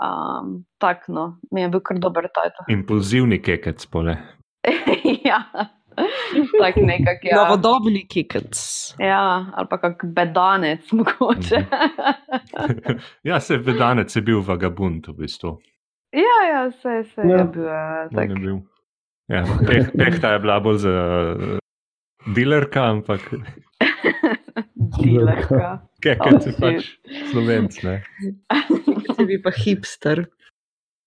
Um, Tako, no, mi je bil kar dober titel. Impulzivni kekec, pole. ja, tako nekako. Ja. Novodobni kikec. ja, ali pa kak bedanec, mogoče. ja, se vedanec je bil vagabund v bistvu. ja, ja, se je Ja. bil. eh, On Tak. je bil. Ja, peh, pehta je bila bolj za uh, dilerka, ampak Dilerka. kekec je Oh, pač slovenc, ne. Ti bi pa hipster.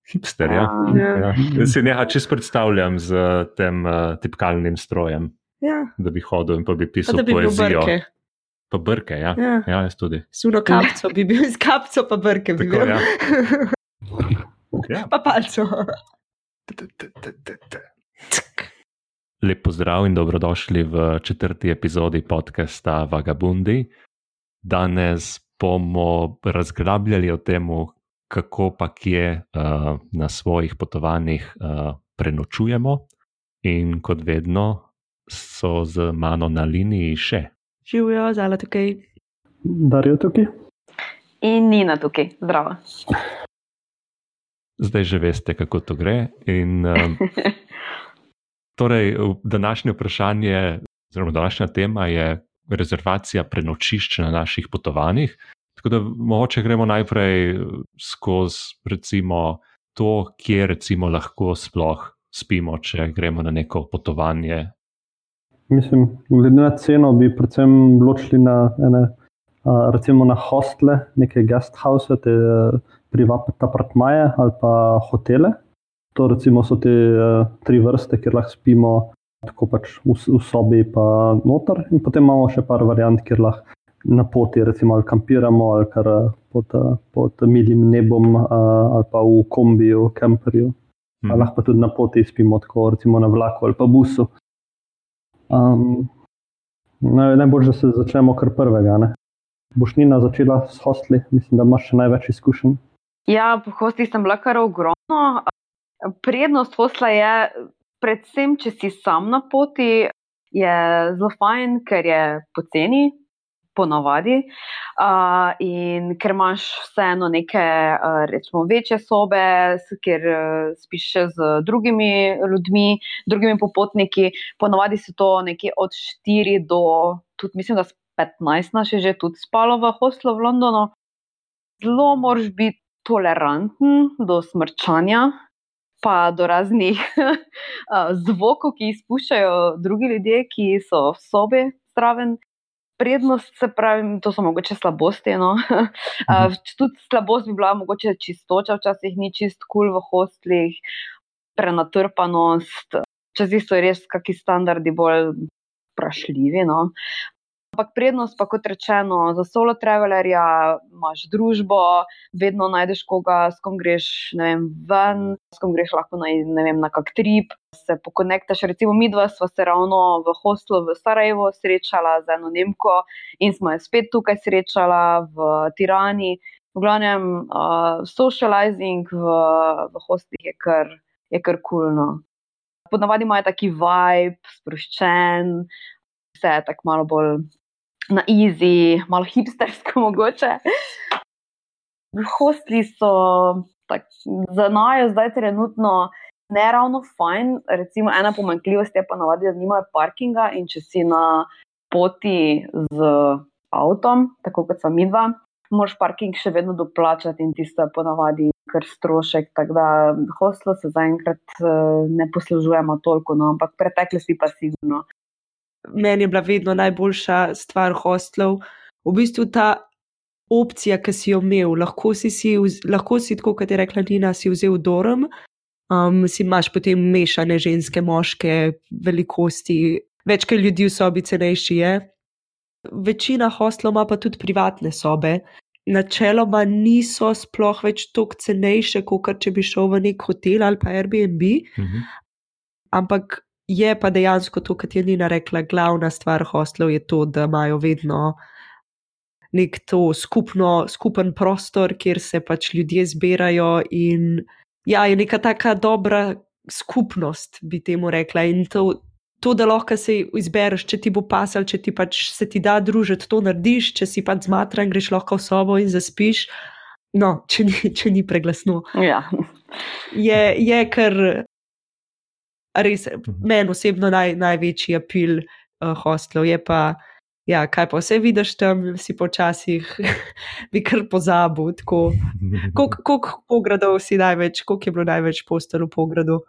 Hipster, ja. Ja. ja. Jaz si neha čist predstavljam z uh, tem uh, tipkalnim strojem, Ja, da bi hodil in pa bi pa pisal da bi poezijo. brke. Pa brke, ja. Ja. Ja, jaz tudi. Suno kapco bi bil, z kapco pa brke bi Tako, bil. ja. Ja. pa palco. Lep pozdrav in dobrodošli v četrti epizodi podcasta Vagabundi. Danes bomo razglabljali o tem, kako pa kje uh, na svojih potovanjih uh, prenočujemo. In kot vedno so z mano na liniji še. Živijo, zala tukaj. Darijo tukaj? In Nina tukaj, zdravo. Zdaj že veste, kako to gre. In, um, torej, današnje vprašanje, oziroma današnja tema je rezervacija prenočišč na naših potovanjih. Tako da mogoče gremo najprej skozi recimo, to, kje recimo lahko sploh spimo, če gremo na neko potovanje. Mislim, glede na ceno bi predvsem ločili na, ene, a, recimo na hostle, neke guest house, te a, privatne apartmaje ali pa hotele. To recimo so te a, tri vrste, kjer lahko spimo tako pač v, v sobi pa noter in potem imamo še par variant, kjer lahko na poti recimo ali kampiramo ali kar a, pod, a, pod milim nebom a, ali pa v kombiju, kemperju. Mhm. Ali lahko pa tudi na poti spimo, tako recimo na vlaku ali pa busu. Um, naj, najbolj, da se začnemo kar prvega. Ne? Boš Nina začela s hostli, mislim, da imaš še največ izkušenj. Ja, po hostih sem bila kar ogromno. Prednost hostla je, predvsem, če si sam na poti, je zelo fajn, ker je poceni, ponavadi. Uh, in ker imaš vseeno neke, uh, rečemo, večje sobe, kjer uh, spiš še z drugimi ljudmi, drugimi popotniki. Ponavadi so to nekje od 4 do, tudi mislim, da s 15 nas je že tudi spalo v hostlu v Londonu. Zelo moraš biti toleranten do smrčanja, pa do raznih a, zvokov, ki jih izpuščajo drugi ljudje, ki so v sobi zraven. Prednost, se pravi, to so mogoče slabosti. No? A, Tudi slabost bi bila mogoče čistoča, včasih ni čist kul cool v hostlih, prenatrpanost, včasih so res kakšni standardi bolj vprašljivi. No? Ampak prednost, pa kot rečeno, za solo travelerja imaš družbo, vedno najdeš koga, s kom greš vem, ven, s kom greš lahko na, vem, na kak trip. Se pokonektaš, recimo, mi dva sva se ravno v hostlu v Sarajevo srečala z eno Nemko in smo jo spet tukaj srečala v Tirani. V glavnem, uh, socializing v, v hostlih je kar, je kar kulno. Ponavadi imajo taki vibe, sproščen, vse je tako malo bolj na easy, malo hipstersko mogoče. Hostli so tak, za najo zdaj trenutno ne ravno fajn. Recimo ena pomanjkljivost je pa navadi, da nimajo parkinga in če si na poti z avtom, tako kot sva midva, moraš parking še vedno doplačati in tisto je ponavadi kar strošek. Tako da hostlo se zaenkrat eh, ne poslužujemo toliko, no, ampak preteklosti pa sigurno. Meni je bila vedno najboljša stvar hostlov, v bistvu ta opcija, ki si jo imel. Lahko si, si, lahko si tako, kot je rekla Nina, si vzel dorm, um, si imaš potem mešane ženske, moške velikosti, več kot ljudi v sobi, cenejši je. Večina hostlov ima pa tudi privatne sobe. Načeloma niso sploh več tako cenejše, kot če bi šel v nek hotel ali pa Airbnb, Mhm. ampak je pa dejansko to, kar je Nina rekla, glavna stvar hostlov je to, da imajo vedno nek to skupno, skupen prostor, kjer se pač ljudje zbirajo in ja, je neka taka dobra skupnost, bi temu rekla. In to, to da lahko se izbereš, če ti bo pasal, če ti pač se ti da družiti, to narediš, če si pač zmatran, greš lahko v sobo in zaspiš. no, če ni, če ni preglasno. Ja. Je, je kar res, meni osebno naj, največji apil uh, hostlov. Je pa, ja, kaj pa vse vidiš tam, si počasih, bi kar pozabil. Koliko pogradov si največ, koliko je bilo največ postelov v pogradu?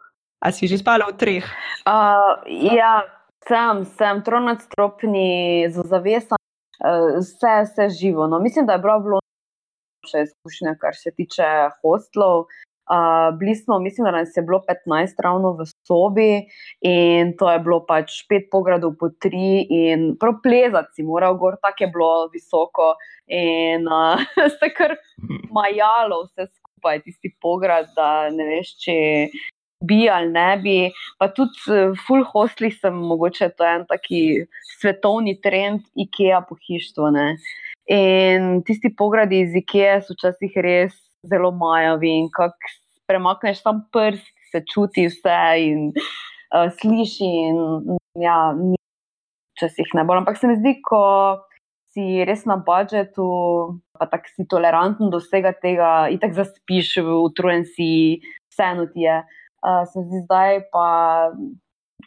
A si že spala v treh? Uh, ja, sem, sem tronadstropni, za zavesa, uh, vse, vse živo. No, mislim, da je bila vložena še izkušnja, kar se tiče hostlov. Uh, bili smo, mislim, da nas je bilo 15 ravno v sobi in to je bilo pač pet pogradov po tri in prav plezati si moral gor, tako je bilo visoko in uh, se kar majalo vse skupaj, tisti pograd, da ne veš, če bi ali ne bi. Pa tudi full hostli sem, mogoče to je en taki svetovni trend, IKEA pohištvo. Ne? In tisti pogradi iz IKEA so včasih res zelo majavi in kako premakneš tam prst, se čuti vse in uh, sliši. In, ja, ni včasih ne bolj. Ampak se mi zdi, ko si res na budžetu, pa tako si toleranten do vsega tega, in tako zaspiš, utrujen si, vseeno ti je. Uh, se mi zdi, zdaj pa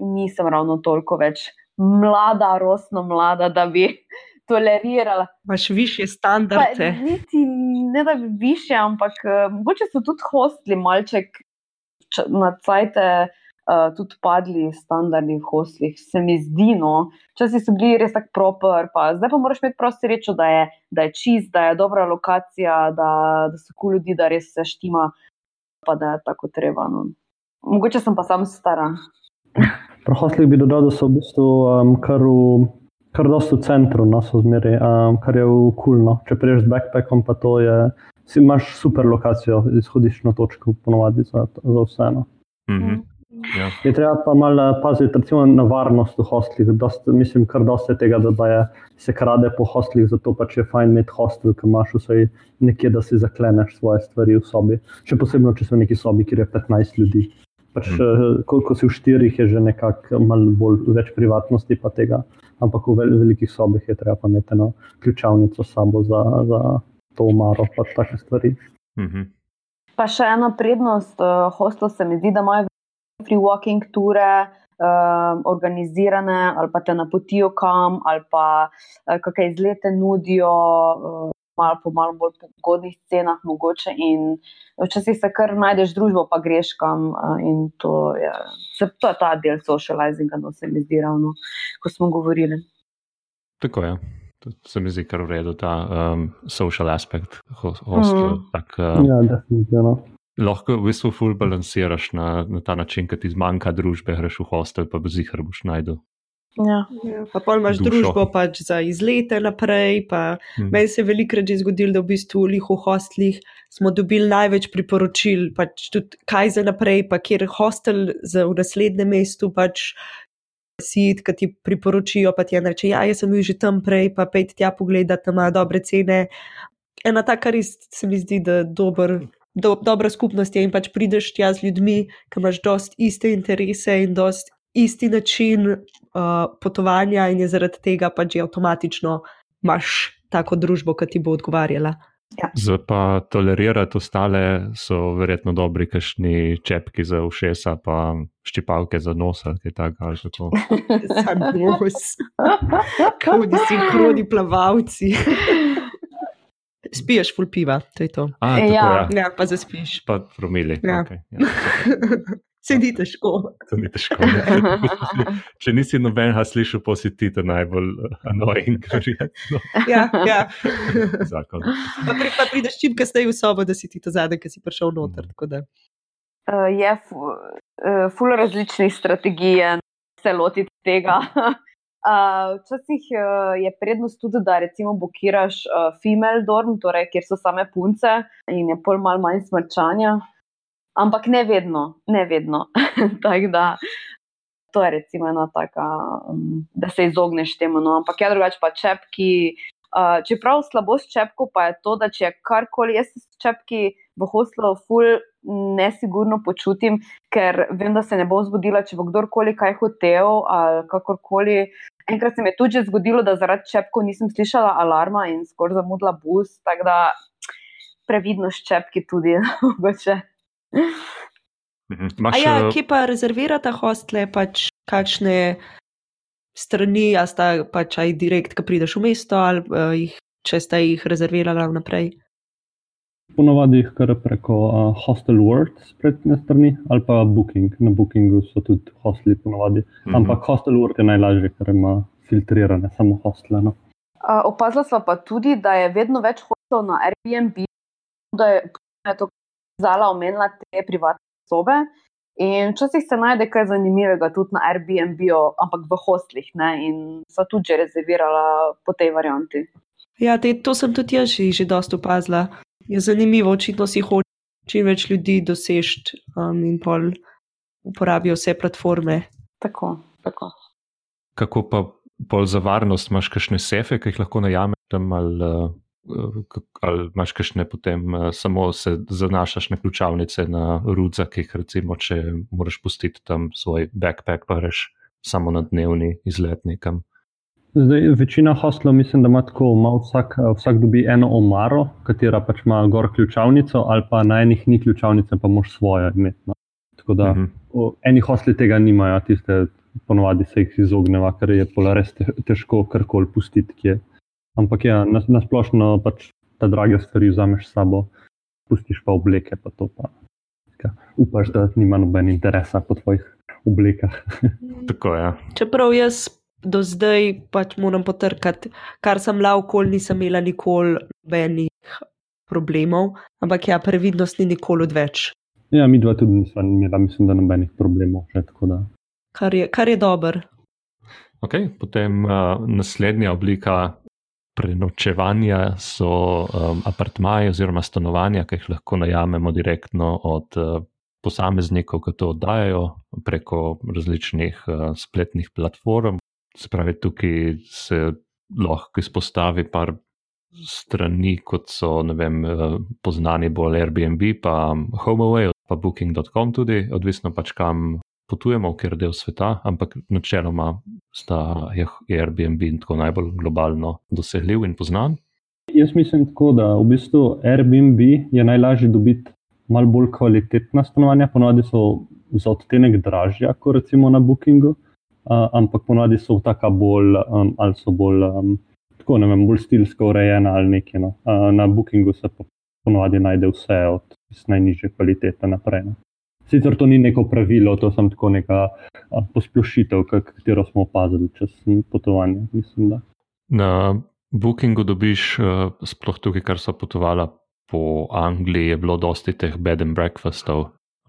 nisem ravno toliko več mlada, rosno mlada, da bi tolerirala. Imáš više standarde. Pa, niti ne da bi više, ampak uh, mogoče so tudi hostli malček na cajte. Uh, tudi padli standardi v hoslih, se mi zdi, no, časi so bili res tako proper, pa zdaj pa moraš imeti prosto srečo, da je, da je čist, da je dobra lokacija, da, da so kul ljudi, da res se štima, pa da je tako treba. No. Mogoče sem pa sam stara. Pri hoslih bi dodal, da so v bistvu um, kar v kar dosto v centru, no, so zmeri, um, kar je kulno. Če priješ z backpackom, pa to je, si imaš super lokacijo, izhodiščno točko, ponovadi za, za vseeno. Mm -hmm. ja. Je treba pa malo paziti recimo, na varnost v hostlih. Dost, mislim, kar dosti tega, da je, se krade po hostlih, zato pač je fajn imeti hostel, ki imaš vsaj nekje, da si zakleneš svoje stvari v sobi. Še posebno, če so neki sobi, kjer je 15 ljudi. Pač, mm. ko, ko si v štirih, je že nekako malo bolj več privatnosti pa tega ampak v velikih sobih je treba pa imeti eno ključavnico sabo za, za to umaro, pa take stvari. Mm -hmm. Pa še ena prednost uh, hostel se mi zdi, da imajo free walking ture. Uh, organizirane, ali pa te napotijo kam, ali pa uh, kakšne izlete nudijo, uh, malo po malo bolj pogodnih cenah, mogoče. In včasih se kar najdeš družbo, pa greš kam. In to je, se, to je ta del socializinga, no se mi zdi ravno, ko smo govorili. Tako je. To se mi zdi kar v redu, ta um, social aspekt hostla. Mm. Tak, uh, ja, definitivno. Lahko v bistvu ful balansiraš na, na ta način, ker ti zmanjka družbe, greš v hostel, pa bo zihar boš najdel. Ja. Ja, pa pol imaš Dušo. družbo pač za izlete naprej. Hmm. Meni se je velikrat že zgodilo, da v bistvu v hostlih smo dobili največ priporočil, pač tudi kaj za naprej, pa kjer hostel za v naslednjem mestu pač. Si, ki ti priporočijo, pa ti je reče: Ja, jaz sem bil že tam prej, pa pej tja pogledati, tam imajo dobre cene. Ena taka res se mi zdi, da dober, do, dobra skupnost je in pač prideš tja z ljudmi, ki imaš dost iste interese in dost isti način uh, potovanja, in je zaradi tega pač že avtomatično imaš tako družbo, ki ti bo odgovarjala. Ja. Za pa tolerirati ostale so verjetno dobri, kašni čepki za ušesa, pa ščipalke za nos ali kaj takega. za nos, kot si hroni plavalci. Spiješ ful piva, to je to. A, tako, Ja. ja. Ja, pa zaspiš. Pa promili. Ja. Okay, ja. Se ni težko. To ni težko. ne. Če nisi nobenega slišal, pa si ti ta najbolj uh, annoying, verjetno. Ja, ja. Zakon. Pa, pri, pa prideš čim kasneje v sobo, da si ti to zadnji, ki si prišel noter. tako da. Uh, je uh, ful različnih strategij se lotiti tega. Uh, včasih uh, je prednost tudi, da recimo blokiraš uh, female dorm, torej kjer so same punce in je pol mal manj smrčanja. Ampak ne vedno, ne vedno. Tako da to je recimo ena taka, um, da se izogneš temu. No. Ampak ja, drugače pa čepki. Uh, čeprav slabost čepkov pa je to, da če je karkoli, jaz s čepki v hostlu ful nesigurno počutim, ker vem, da se ne bo zgodila, če bo kdorkoli kaj hotel ali kakorkoli. Enkrat se mi je tudi zgodilo, da zaradi čepkov nisem slišala alarma in skoraj zamudila bus. Tako da previdno ščepki tudi. mogoče. Mhm. Ja, eh, kje pa rezervirata hostle, pač kakšne strani, a sta pač aj direkt, ko prideš v mesto, ali uh, jih, če sta jih rezervirala vnaprej. Ponovadi jih kar preko uh, Hostel World spletne strani ali pa Booking. Na Bookingu so tudi hostli ponovadi. mhm. Ampak Hostel World je najlažje, ker ima filtrirane samo hostle. No. Uh, opazila sva pa tudi, da je vedno več hostelov na Airbnb, da je, je to zala omenila te privatne sobe. In včasih se najde kaj zanimivega tudi na Airbnb, ampak v hostlih. Ne? In so tudi že rezervirala po tej varianti. Ja, te, to sem tudi jaz že, že dosta opazila. Je zanimivo, očitno si hoče čim več ljudi doseči um, in pol uporabijo vse platforme. Tako, tako. Kako pa bolj za varnost, imaš kakšne sefe, ki jih lahko najameš tam, ali, kak- ali imaš kakšne potem eh, samo se zanašaš na ključavnice, na rudzakih, recimo, če moraš pustiti tam svoj backpack, pa reš samo na dnevni izlet nekam. Zdaj, večina hostlov mislim, da ima tako, ima vsak, eh, vsak dobi eno omaro, katera pač ima gor ključavnico, ali pa na enih ni ključavnice, pa moš svojo imeti. No. Tako da Mhm. o, eni hostli tega nimajo, tiste ponovadi se jih izogneva, ker je pol res te- težko karkoli pustiti. Kje. Ampak ja, na, na splošno pač te drage stvari vzameš s sabo, pustiš pa obleke, pa to pa. Ska, upaš, da nima noben interesa po tvojih oblekah. Tako je. Ja. Čeprav jaz do zdaj pač moram potrkati, kar sem bila okoli, nisem imela nikoli nobenih problemov, ampak ja, previdnost ni nikoli odveč, Ja, mi dva tudi nismo imela, mislim, da nobenih problemov. Že, tako da. kar je, kar je dober. Okay, potem uh, naslednja oblika prenočevanja so um, apartmaji oziroma stanovanja, ki jih lahko najamemo direktno od uh, posameznikov, ki to oddajajo preko različnih uh, spletnih platform. Se pravi, tukaj se lahko izpostavi par strani, kot so vem, uh, poznani bolj Airbnb, pa HomeAway, pa Booking.com tudi, odvisno pač kam potujemo, v kjer del sveta, ampak načeloma sta Airbnb tako najbolj globalno dosegljiv in poznan. Jaz mislim tako, da v bistvu Airbnb je najlažje dobiti malo bolj kvalitetna stanovanja, ponovadi so za odtenek dražja, kot recimo na Bookingu, uh, ampak ponovadi so taka bolj, um, ali so bolj, um, tako ne vem, bolj stilsko urejena ali nekaj. No. Uh, na Bookingu se pa ponovadi najde vse od najnižje kvalitete naprej. No. Sicer to ni neko pravilo, to je samo tako neka a, posplošitev, katero smo opazili čez potovanje. Mislim, da. Na Bookingu dobiš, uh, sploh tukaj, kar so potovala po Angliji, je bilo dosti teh bed and breakfastov,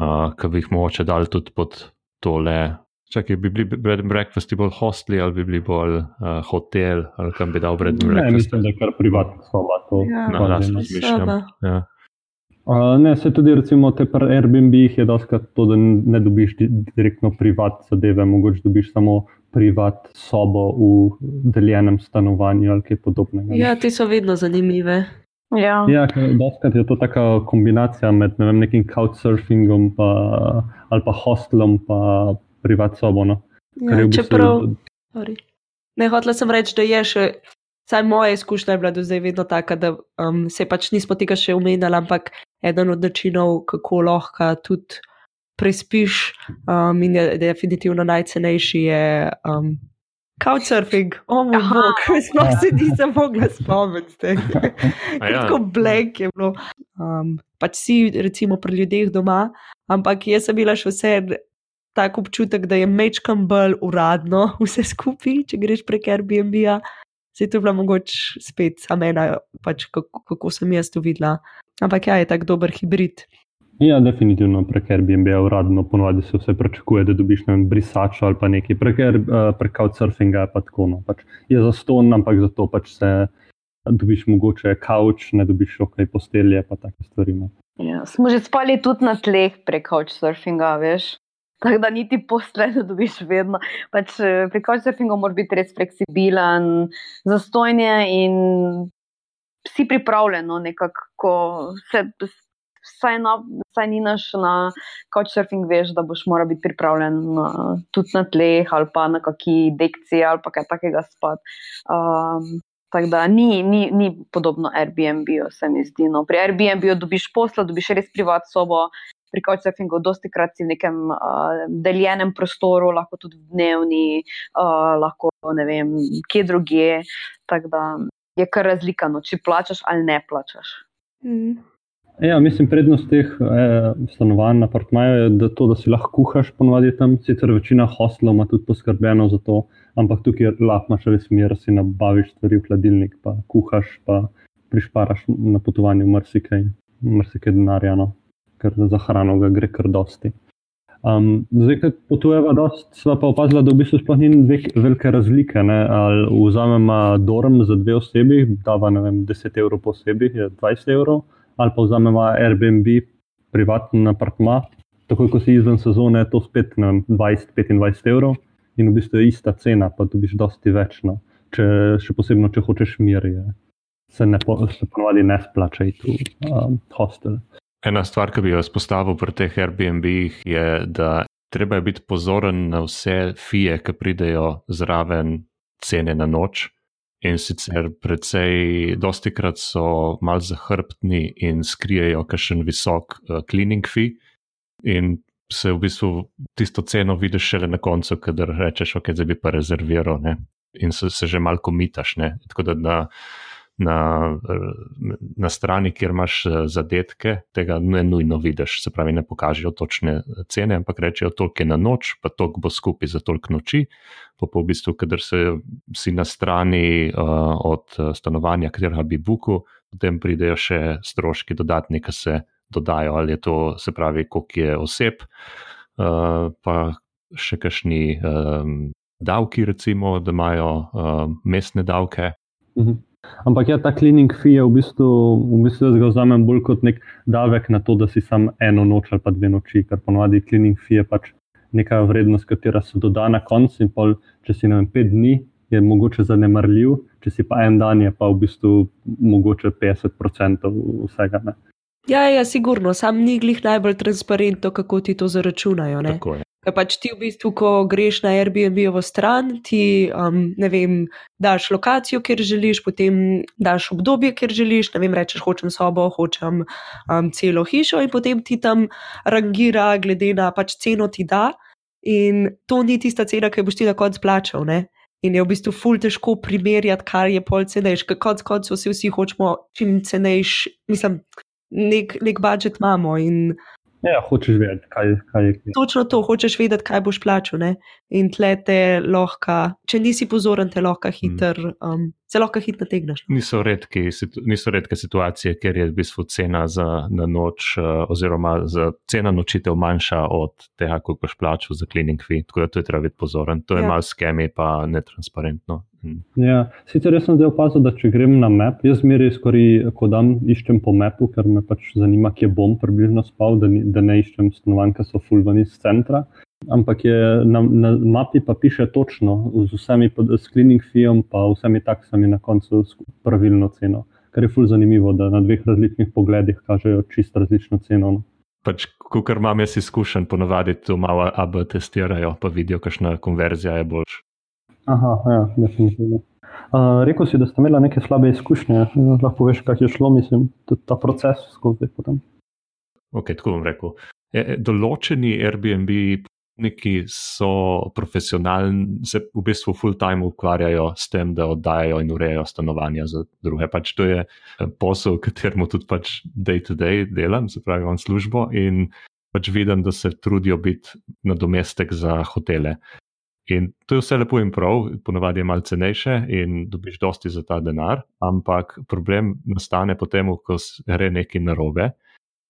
uh, ki bi jih mogoče dali tudi pod tole. Čakaj, bi bili bed and breakfasti bolj hostli ali bi bili bolj uh, hotel ali kam bi dal bed and Ne, breakfast? mislim, da je kar privatna soba. To, Ja. Na lastno no. razmišljam. Soba. Ja. Uh, ne, se tudi recimo te pri Airbnb-jih je doskrat to, da ne dobiš di direktno privat zadeve, mogoče dobiš samo privat sobo v deljenem stanovanju ali kaj podobnega. ne. Ja, te so vedno zanimive. Ja. Ja, doskrat je to taka kombinacija med ne vem, nekim couchsurfingom pa, ali pa hostelom pa privat sobo. No. Ja, bistvu- čeprav, sorry. ne hotela sem reči, da je še, saj moja izkušnja je bila do zdaj vedno taka, da um, se pač nismo tega še omenjali, ampak eden od načinov, kako lahko tudi prespiš um, in je definitivno najcenejši, je um, couchsurfing. O moj Aha. bog, sploh se nisem mogla spomniti. ja. Tako blank je bilo. Um, pač si, recimo, pri ljudeh doma, ampak jaz sem bila še vse tak občutek, da je mečkam bolj uradno vse skupaj, če greš prek Airbnb-ja. Se je to bila mogoče spet samena, pač kako, kako sem jaz to videla. Ampak ja, je tak dober hibrid. Ja, definitivno prek Airbnb je uradno, ponovadi se vse pričakuje, da dobiš ne vem, brisačo ali pa nekaj. Prek, Air- eh, prek couchsurfinga je pa tako. No, pač je za ston, ampak zato pač se dobiš mogoče kavč, ne dobiš ok postelje, pa take stvari. No. Ja. Smo že spali tudi na tleh prek couchsurfinga, veš. Tako da niti posle ne dobiš vedno. Pač, eh, pri couchsurfingu moraš biti res fleksibilen, zastojnje in si pripravljen, no, nekako, ko se vsaj, na, vsaj ni naš na couchsurfing, veš, da boš moral biti pripravljen na, tudi na tleh ali pa na kaki dekciji ali pa kaj takega spati. Um, Tako da ni, ni, ni podobno Airbnb-u, se mi zdi. No. Pri Airbnb-u dobiš posla, dobiš res privat sobo, pri Couchsurfingu dosti krat si v nekem uh, deljenem prostoru, lahko tudi v dnevni, uh, lahko ne vem, kje druge. Tako da je kar razlika, no, če plačaš ali ne plačaš. Mm. Ja, mislim, prednost teh eh, stanovanj na apartmaju je, da, to, da si lahko kuhaš, ponovadi tam, sicer večina hostlov ima tudi poskrbljeno za to, ampak tukaj lahko imaš res mir, si nabaviš stvari v hladilnik, pa kuhaš, pa prišparaš na potovanju marsikaj, marsikaj denarja, no? Ker za hrano ga gre kar dosti. Um, zdaj, ko potujeva, dost, sva pa opazila, da v bistvu sploh ni velike razlike. Ne? Ali vzamemo dorm za dve osebi, dava vem, 10 evrov po osebi, je 20 evrov ali pa vzamemo Airbnb, privatni apartma, takoj ko si izven sezone, to spet 20-25 evrov in v bistvu je ista cena, pa dobiš dosti več. No. Če, še posebno, če hočeš mir, je, se ne ponovadi ne splača iti v um, hostel. Ena stvar, ki bi jo izpostavil pri teh Airbnb-jih, je, da treba je biti pozoren na vse fije, ki pridejo zraven cene na noč. In sicer, predvsej, dosti krat so mal zahrbtni in skrijejo kakšen visok uh, cleaning fee, in se v bistvu tisto ceno vidiš šele na koncu, kader rečeš, ok, zdaj bi pa rezerviral, ne? in se, se že malo komitaš. Ne? Tako da na, na, na strani, kjer imaš eh, zadetke, tega ne nujno vidiš, se pravi, ne pokažejo točne cene, ampak rečejo, toliko je na noč, pa toliko bo skupaj za toliko noči pa, pa v bistvu, kader se si na strani uh, od eh, stanovanja, katerega bi buku, potem pridejo še stroški dodatni, ki se dodajo, ali je to, se pravi, koliko je oseb, uh, pa še kakšni um, davki, recimo, da imajo uh, mestne davke. Mhm. Ampak ja, ta cleaning fee je v bistvu, v bistvu jaz ga vzamem bolj kot nek davek na to, da si sam eno noč ali pa dve noči, ker ponovadi cleaning fee je pač neka vrednost, katera se doda na koncu, in pol, če si na pet dni, je mogoče zanemarljiv, če si pa en dan, je pa v bistvu mogoče 50% vsega. Ne. Ja, ja, sigurno, sam ni glih najbolj transparentno, kako ti to zaračunajo. Ker pač ti v bistvu, ko greš na Airbnb-ovo stran, ti, um, vem, daš lokacijo, kjer želiš, potem daš obdobje, kjer želiš, ne vem, rečeš, hočem sobo, hočem um, celo hišo in potem ti tam rangira, glede na pač ceno ti da. In to ni tista cena, ki boš ti na koncu plačal. Ne? In je v bistvu ful težko primerjati, kar je pol cenejš, ker konc koncev vsi, vsi hočemo čim cenejš, mislim, nek, nek budžet imamo. In Ja, hočeš vedeti, kaj, kaj je. Točno to, hočeš vedeti, kaj boš plačal. Ne? In tle te lahko, če nisi pozoren, te lahko hiter, um, se lahko hitro tegneš. No. Niso, redki, niso redke situacije, ker je v bistvu cena za na noč, uh, oziroma cena nočitev manjša od tega, koliko boš plačal za cleaning fee. Tako da to je treba biti pozoren. To je ja. malo skemi, pa netransparentno. Mm. Ja, sicer jaz sem zdaj opazil, da če grem na map, jaz zmeraj skoraj, ko dan iščem po mapu, ker me pač zanima, kje bom približno spal, da, ni, da ne iščem stanovanj, ki so fulvani iz centra. Ampak je, na, na mapi pa piše točno, z vsemi screening fijom, pa vsemi taksami na koncu pravilno ceno. Kar je fulj zanimivo, da na dveh različnih pogledih kažejo čisto različno ceno. No. Pač, kar imam jaz izkušen, ponavadi to malo AB testirajo, pa vidijo, kakšna konverzija je boljša. Aha, ja, definitivno. Uh, rekel si, da ste imeli neke slabe izkušnje, lahko poveš, kako je šlo, mislim, ta proces skozi. Potem. Ok, tako bom rekel. E, e določeni Airbnb ponudniki so profesionalni, se v bistvu full-time ukvarjajo s tem, da oddajajo in urejajo stanovanja za druge. Pač to je e, posel, v katerem tudi pač day-to-day -day delam, se pravi, imam službo in pač vidim, da se trudijo biti nadomestek za hotele. In to je vse lepo in prav, ponovadi je malo cenejše in dobiš dosti za ta denar, ampak problem nastane potem, ko gre nekaj narobe.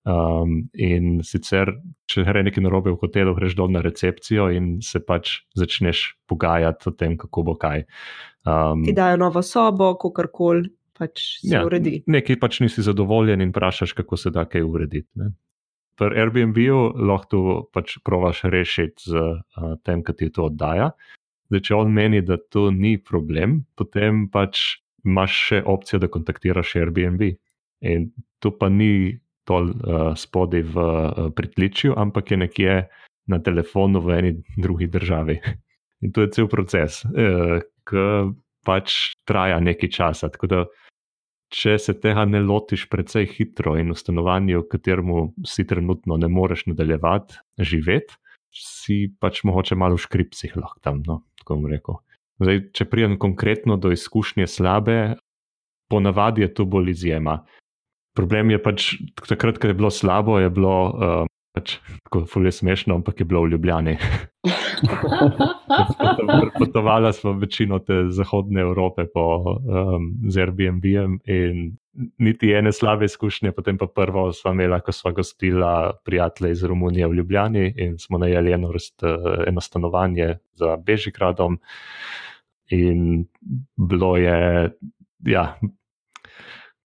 Um, in sicer, če gre nekaj narobe v hotelu, greš dol na recepcijo in se pač začneš pogajati o tem, kako bo kaj. Um, Ti dajo novo sobo, kako koli pač se ja, uredi. Nekaj pač nisi zadovoljen in vprašaš, kako se da kaj urediti pri Airbnb-u lahko pač provaš rešiti z uh, tem, ki ti to oddaja. Zdaj, če on meni, da to ni problem, potem pač imaš še opcijo, da kontaktiraš Airbnb. In to pa ni tol uh, spodaj v uh, pritličju, ampak je nekje na telefonu v eni drugi državi. In to je cel proces. Uh, pač traja nekaj časa. Tako da, če se tega ne lotiš precej hitro in v stanovanju, v katerem si trenutno ne moreš nadaljevati živeti, si pač mogoče malo v škripcih lahko tam. No, tako bom rekel. Zdaj, če pridem konkretno do izkušnje slabe, ponavadi je to bolj izjema. Problem je pač, takrat, ko je bilo slabo, je bilo uh, pač, tako fulje smešno, ampak je bilo v Ljubljani. Potovala smo večino te zahodne Evrope po um, Airbnb-jem in niti ene slabe izkušnje, potem pa prvo smo imeli, ko smo gostila prijatelje iz Romunije v Ljubljani in smo najeli eno, eno stanovanje za Bežigradom. In bilo je, ja,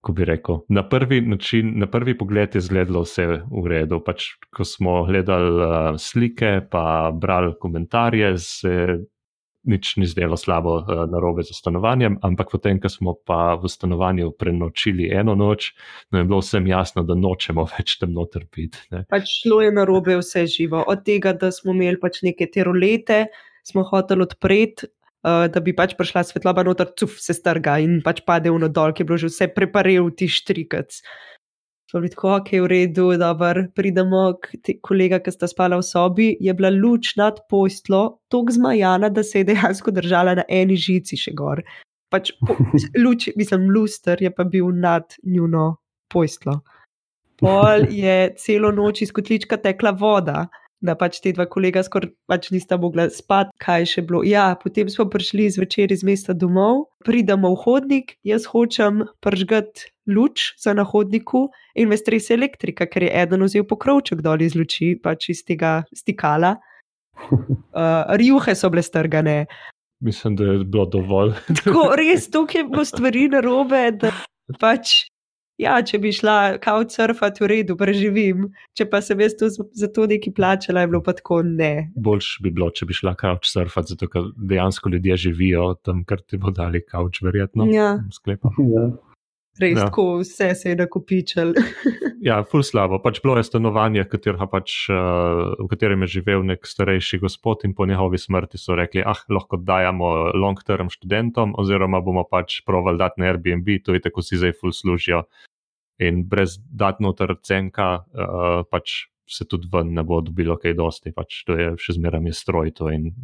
ko bi rekel, na prvi, način, na prvi pogled je izgledalo vse v redu. Pač, ko smo gledali uh, slike, pa brali komentarje, se nič ni zdelo slabo uh, na robe za stanovanjem, ampak potem, ko smo pa v stanovanju prenočili eno noč, nam je bilo vsem jasno, da nočemo več tam noter biti. Pač šlo je na robe vse živo. Od tega, da smo imeli pač neke terolete, smo hoteli odpreti uh, da bi pač prišla svetloba noter, cuf se strga in pač pade v nodol, ki je bilo že vse preparil ti štrikac. So bili tako, ok, v redu, dobro, pridemo k kolega, ki sta spala v sobi, je bila luč nad postlo, tako zmajana, da se je dejansko držala na eni žici še gor. Pač po, luč, mislim, luster je pa bil nad njuno postlo. Pol je celo noč iz kotlička tekla voda da pač te dva kolega skoraj pač nista mogla spati, kaj še bilo. Ja, potem smo prišli zvečer iz mesta domov, pridemo v hodnik, jaz hočem pržgati luč za na hodniku in me strese elektrika, ker je eden vzel pokrovček dol iz luči, pač iz tega stikala. Uh, rjuhe so bile strgane. Mislim, da je bilo dovolj. Tako, res, tukaj je bilo stvari narobe, da pač Ja, če bi šla kaut surfati v redu, preživim. Če pa sem jaz to za to neki plačala, je bilo pa tako ne. Boljš bi bilo, če bi šla kaut surfati, zato ker dejansko ljudje živijo tam, kar ti bo dali kaut, verjetno. Ja. Sklepam. Ja. Res, ja. tako vse se je nakopičil. ja, ful slabo. Pač bilo je stanovanje, pač, uh, v katerem je živel nek starejši gospod in po njegovi smrti so rekli, ah, lahko dajemo long-term študentom, oziroma bomo pač provali dati na Airbnb, to je tako si zdaj ful služijo. In brez datnotar cenka, uh, pač se tudi ven ne bo dobilo kaj dosti, pač to je še zmeraj stroj to in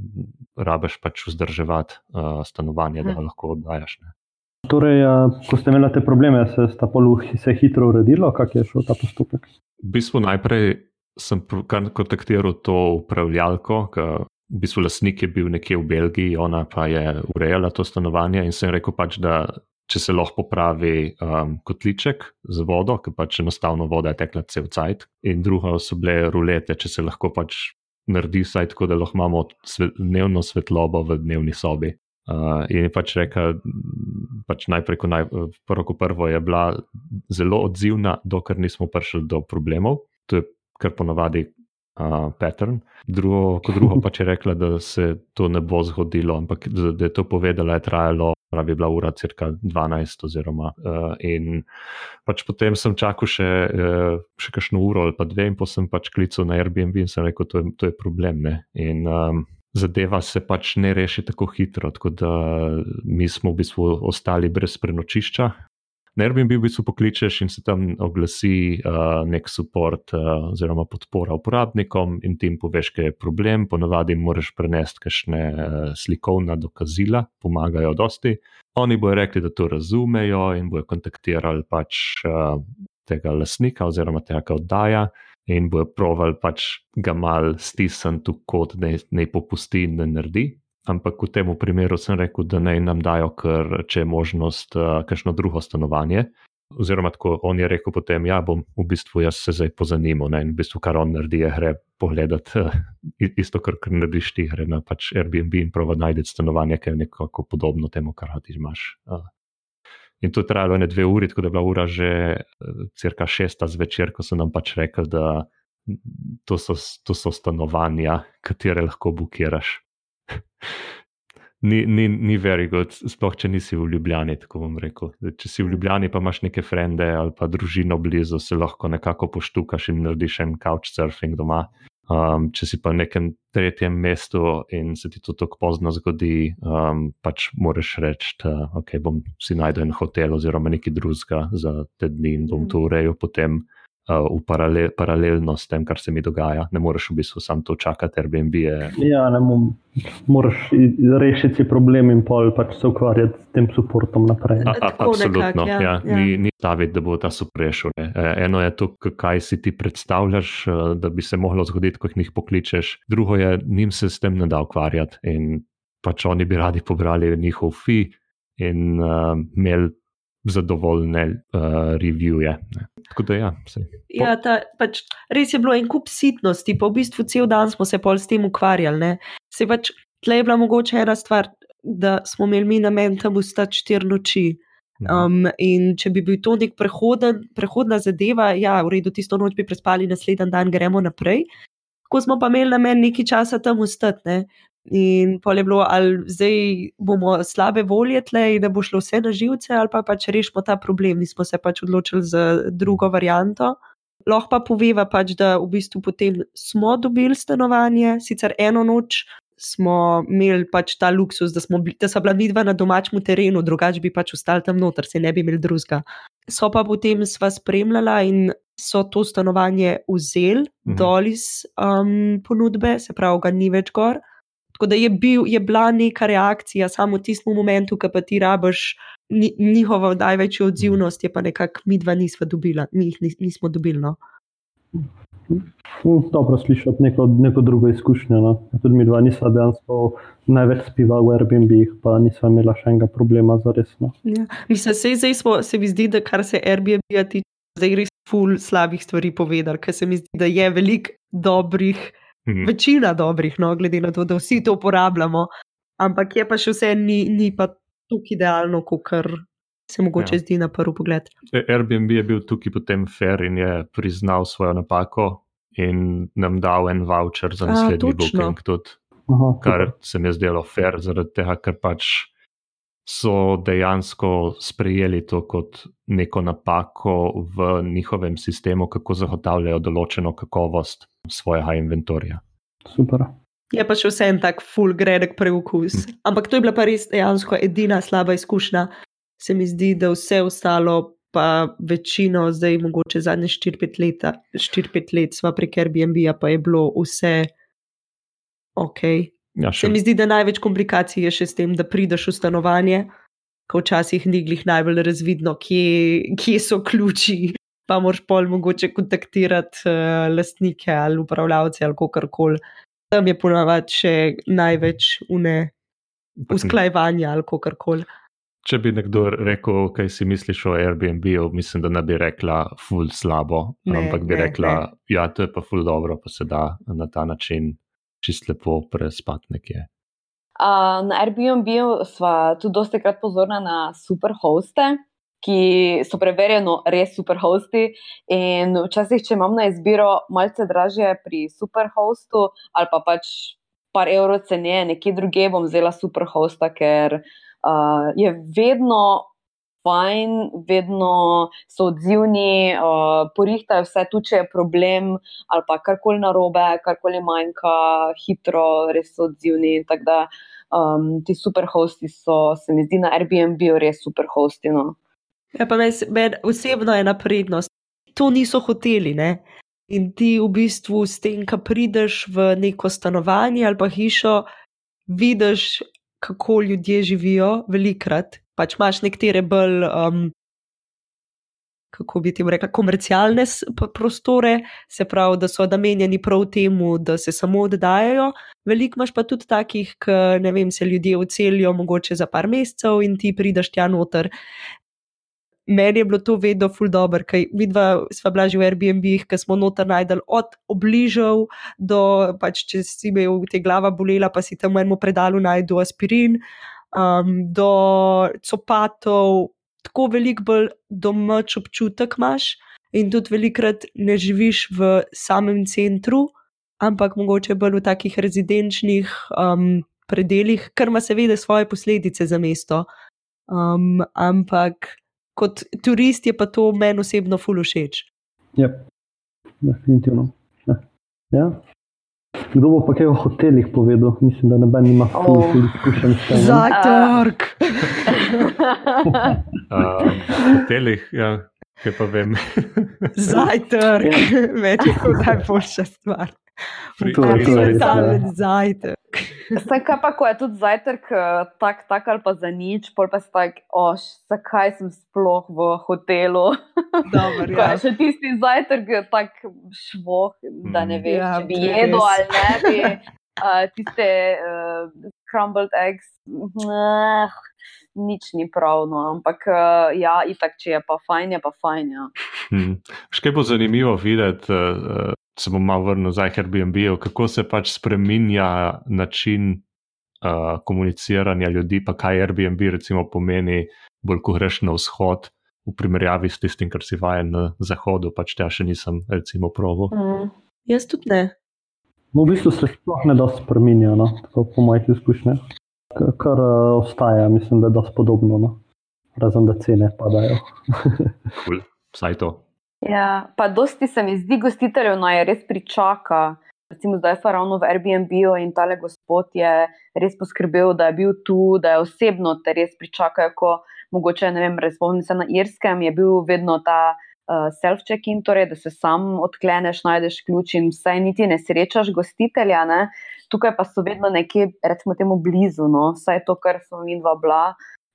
rabeš pač vzdrževati uh, stanovanje, da ga lahko oddajaš. Ne. Torej, ko ste imeli te probleme, se je ta poluh se hitro uredilo, kako je šel ta postopek? V bistvu najprej sem kontaktiral to upravljalko, ki v bistvu lasnik je bil nekje v Belgiji, ona pa je urejala to stanovanje in sem rekel pač, da če se lahko popravi um, kotliček z vodo, ker pač enostavno voda je tekla cel cajt, in drugo so bile rulete, če se lahko pač naredi vsaj tako, da lahko imamo svet, dnevno svetlobo v dnevni sobi. Uh, in je pač rekel, pač najprej, ko naj, prvo, ko prvo je bila zelo odzivna, dokler nismo prišli do problemov. To je kar ponavadi uh, pattern. Drugo, kot drugo, pač je rekla, da se to ne bo zgodilo, ampak da, da je to povedala, je trajalo, pravi, bila ura cirka 12, oziroma. Uh, in pač potem sem čakal še, uh, še kakšno uro ali pa dve, in potem sem pač klical na Airbnb in sem rekel, to je, to je problem. Ne? In um, zadeva se pač ne reši tako hitro. Tako da mi smo v bistvu ostali brez prenočišča. Na Airbnb v bistvu pokličeš in se tam oglasi uh, nek support uh, oziroma podpora uporabnikom in ti jim poveš, kaj je problem. Ponavadi moraš prenesti kakšne uh, slikovna dokazila, pomagajo dosti. Oni bojo rekli, da to razumejo in bojo kontaktirali pač uh, tega lasnika oziroma tega, ki oddaja in bojo provali pač ga mal stisniti v kot, da ne popusti in ne naredi. Ampak v tem primeru sem rekel, da naj nam dajo, ker če je možnost, uh, kakšno drugo stanovanje. Oziroma, tako on je rekel potem, ja, bom v bistvu jaz se zdaj pozanimal. Ne? In v bistvu, kar on naredi, je gre pogledat uh, isto, kar, kar narediš ti, gre na pač Airbnb in prova najti stanovanje, ki je nekako podobno temu, kar ti imaš. In to je trajalo ne dve uri, tako da je bila ura že eh, cirka šesta zvečer, ko so nam pač rekli, da to so, to so stanovanja, katere lahko bukiraš. ni, ni, ni very good, sploh če nisi v Ljubljani, tako bom rekel. Če si v Ljubljani, pa imaš neke frende ali pa družino blizu, se lahko nekako poštukaš in narediš en couchsurfing doma. Um, če si pa v nekem tretjem mestu in se ti to tako pozno zgodi, um, pač moraš reči, da okay, bom si najdel en hotel oziroma nekaj drugega za te dni in bom to urejal potem. uh, v paralel, paralelno s tem, kar se mi dogaja. Ne moreš v bistvu sam to čakati, Airbnb je. Ja, ne mom, moraš rešiti problem in pol pač se ukvarjati s tem podportom naprej. A, a, absolutno, nekako, ja, ja, ja. Ni, ni staviti, da bo ta suprešil. ne. E, Eno je to, kaj si ti predstavljaš, eh, da bi se mohlo zgoditi, ko jih pokličeš, drugo je, njim se s tem ne da ukvarjati in pač oni bi radi pobrali njihov fi in uh, imeli zadovoljne uh, reviewje. ne. Tako da ja, sej. Ja, ta, pač, res je bilo en kup sitnosti, pa v bistvu cel dan smo se pol s tem ukvarjali. Ne. Se pač, tle je bila mogoče ena stvar, da smo imeli mi namen tam ostati štiri noči. Um, in če bi bil to nek prehoden, prehodna zadeva, ja, v redu, tisto noč bi prespali, naslednji dan gremo naprej. Ko smo pa imeli namen nekaj časa tam ostati. Ne? In pol je bilo, ali zdaj bomo slabe volje tle, in da bo šlo vse na živce, ali pa pač rešimo ta problem. Mi smo se pač odločili za drugo varianto. Lahko pa poveva, pač, da v bistvu potem smo dobili stanovanje, sicer eno noč smo imeli pač ta luksus, da, smo, bili- da so bila midva na domačem terenu, drugače bi pač ostali tam noter, se ne bi imeli drugega. So pa potem sva spremljala in so to stanovanje vzeli Mhm. dol iz um, ponudbe, se pravi, ga ni več gor. Tako da je, bil, je bila neka reakcija, samo v tistem momentu, ki pa ti rabiš ni, njihovo največjo odzivnost, je pa nekako mi dva nisva dobila, mi jih nis, nismo dobili. No. Hm, Dobro slišati neko, neko drugo izkušnjo. No. Tudi mi dva nisva dejansko največ spiva v Airbnb, pa nisva imela še enega problema za resno. Ja. Mislim, sej, zdaj smo, se mi zdi, da kar se Airbnb-ja tiče, zdaj res ful slabih stvari povedali, ker se mi zdi, da je veliko dobrih, Mhm. večina dobrih, no, glede na to, da vsi to uporabljamo, ampak je pa še vse ni, ni pa tako idealno, kot se mogoče Ja. zdi na prvi pogled. E, Airbnb je bil tukaj potem fair in je priznal svojo napako in nam dal en voucher za A, naslednji točno. booking. Tudi, Aha, kar se mi je zdelo fair, zaradi tega, ker pač so dejansko sprejeli to kot neko napako v njihovem sistemu, kako zagotavljajo določeno kakovost svojega inventorja. super. Je pa še vse en tak full gredek preukus. Ampak to je bila pa res dejansko edina slaba izkušnja. Se mi zdi, da vse ostalo, pa večino, zdaj mogoče zadnje 4-5 leta, 4-5 let sva prek Airbnb-ja, pa je bilo vse ok. Ja, Se še, mi zdi, da največ komplikacij je še s tem, da prideš v stanovanje, ko včasih ni glih najbolj razvidno, kje, kje so ključi. Pa moraš pol mogoče kontaktirati uh, lastnike ali upravljavce ali kakorkoli. Tam je ponavadi še največ une usklajevanja ali kakorkoli. če bi nekdo rekel, kaj si misliš o Airbnb-u, mislim, da ne bi rekla ful slabo, Ne, ampak bi ne, rekla, ne. ja, to je pa ful dobro, pa se da na ta način čist lepo prespati nekje. Uh, na Airbnb smo tudi dosti krat pozorni na superhoste, ki so preverjeno res superhosti. In včasih, če imam na izbiro malce dražje pri superhostu ali pa pač par evrov ceneje nekje druge, bom vzela superhosta, ker uh, je vedno. Fajn, vedno so odzivni, uh, porihtajo vse, tu če je problem ali pa karkoli narobe, karkoli manjka, hitro, res so odzivni. Tako da um, ti superhosti so, se mi zdi, na Airbnb res superhosti. No. Ja, pa meni meni osebno je ena prednost. To niso hoteli, ne? In ti v bistvu s tem, ko prideš v neko stanovanje ali pa hišo, vidiš, kako ljudje živijo, velikrat. Pač imaš nekatere bolj, um, kako bi ti rekla, komercialne prostore, se pravi, da so namenjeni prav temu, da se samo oddajajo. Veliko imaš pa tudi takih, ki ne vem, se ljudje odselijo mogoče za par mesecev in ti prideš tja noter. Meni je bilo to vedno ful dobro, ker vidva sva bila že v Airbnb, ker smo noter najdel od obližev do, pač če si imel te glava bolela, pa si tam v enem predalu najdel aspirin, um, do copatov, tako veliko bolj domač občutek imaš in tudi velikrat ne živiš v samem centru, ampak mogoče bolj v takih rezidenčnih um, predeljih, kar ima seveda svoje posledice za mesto. Um, ampak kot turist je pa to meni osebno ful všeč. Ja, definitivno. Ja. Kdo bo pa kaj o hotelih povedal? Mislim, da noben ima ful, Oh. ful izkušenj s tem. ne? Zajtrk! Uh, hotelih, ja, kaj pa vem. Zajtrk! Je to najboljša stvar. Pri- To je- to je res, ja. Zajtrk. Saj kaj pa, ko je tudi zajtrk eh, tak, tak ali pa za nič, pol pa si tak, oš, zakaj sem sploh v hotelu. Dobar, ja. je še tisti zajtrk eh, tak švoh, da ne Mm. veš, Ja, če bi je jedel ali ne bi. Uh, tiste uh, scrambled eggs, uh, nič ni pravno, ampak uh, ja, itak, če je pa fajn, je pa fajn. Ja. Hmm. Še bo zanimivo videti, uh, se bom malo vrnil nazaj k Airbnb-ju, kako se pač spreminja način uh, komuniciranja ljudi, pa kaj Airbnb recimo pomeni, bolj ko greš na vzhod, v primerjavi s tistim, kar si vajen na zahodu, pač tja še nisem recimo proval. Mm. Jaz tudi ne. No, v bistvu se sploh ne dosti spremenja, no? tako po mojih izkušnjah. Kar uh, ostaja, mislim, da je dosti podobno, no? razen da cene padajo. Cool. Vsaj to. Ja, pa dosti se mi zdi gostiteljev naj res pričaka. Recimo zdaj pa ravno v Airbnb-u in tale gospod je res poskrbel, da je bil tu, da je osebno te res pričakajo, ko mogoče, ne vem, res spomnim se na Irskem, je bil vedno ta uh, self-check-in, torej da se sam odkleneš, najdeš ključ in vsaj niti ne srečaš gostitelja, ne? tukaj pa so vedno nekje, recimo temu blizu, no? vsaj to, kar smo mi dva bila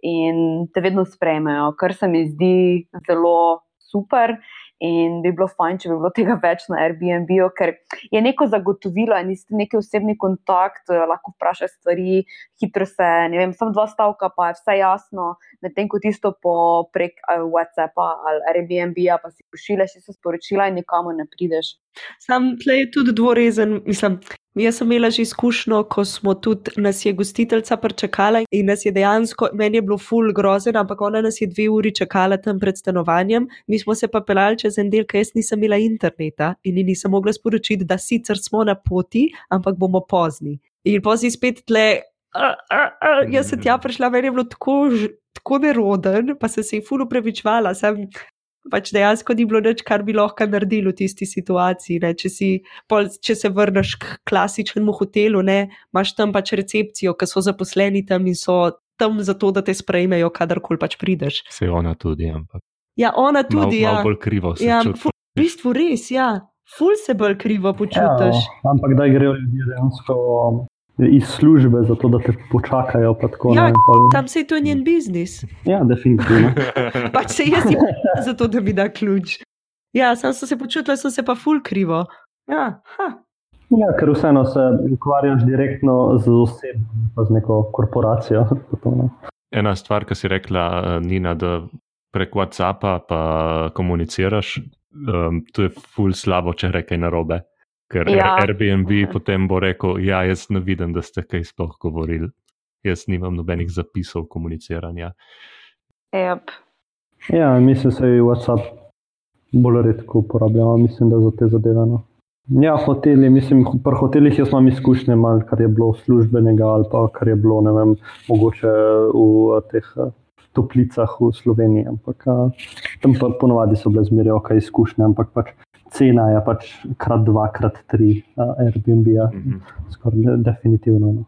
in te vedno sprejmejo, kar se mi zdi zelo super. In bi bilo fajn, če bi bilo tega več na Airbnb-u, ker je neko zagotovilo in isti neki osebni kontakt, eh, lahko vprašaš stvari, hitro se, ne vem, samo dva stavka, pa je vse jasno, medtem ko tisto po prek eh, WhatsAppa ali Airbnb-a pa si pošiljaš isto sporočila in nikamor ne prideš. Sam tle je tudi dvorezen, mislim. Jaz sem imela že izkušnjo, ko smo tudi nas je gostiteljica pričakala in nas je dejansko, meni je bilo ful grozen, ampak ona nas je dve uri čakala tam pred stanovanjem, mi smo se pa pelali čez en del, ker jaz nisem imela interneta in ji nisem mogla sporočiti, da sicer smo na poti, ampak bomo pozni. In pozni spet tle, a, a, a, jaz sem tja prišla, meni je bilo tako, tako neroden, pa sem se ji ful upravičvala. Sem, pač dejansko ni bilo nič, kar bi lahko naredili v tisti situaciji. Ne. Če, si, pol, če se vrneš k klasičnemu hotelu, ne, imaš tam pač recepcijo, ki so zaposleni tam in so tam zato, da te sprejmejo, kadarkoli pač prideš. Se ona tudi, ampak Ja, ona tudi. malo ja. bolj krivo se ja, čuti. v bistvu res, ja. Ful se bolj krivo počutiš. Ja, ampak da grejo ljudje dejansko iz službe, zato da te počakajo. pa Tako, Ja, ne, pol, Tam se je to njen biznis. ja, definitivno. Pač se jaz imam zato, da mi da ključ. Ja, sam sem se počutila, sem se pa ful krivo. Ja, ha. Ja, ker vseeno se ukvarjaš direktno z osebno, pa z neko korporacijo. Zato, ne. Ena stvar, ki si rekla, eh, Nina, da prek WhatsAppa pa komuniciraš, um, to je ful slabo, če rečeš narobe. Ker Ja. ja. Airbnb potem bo rekel: Ja, jaz ne vidim, da ste kaj sploh govorili. Jaz nimam nobenih zapisov komuniciranja. Yep. Ja, mislim, da se WhatsApp bolj redko uporablja, mislim, da za te zadeve. No. Ja, hoteli, mislim, pri hotelih jaz imam izkušnje, malo, kar je bilo službenega ali pa kar je bilo, ne vem, mogoče v teh eh, toplicah v Sloveniji, ampak a, tam pa ponovadi so bile zmeraj ok izkušnje, ampak pač cena je pač krat dva, krat tri a, Airbnb-ja, Mhm. skoraj de- definitivno. No.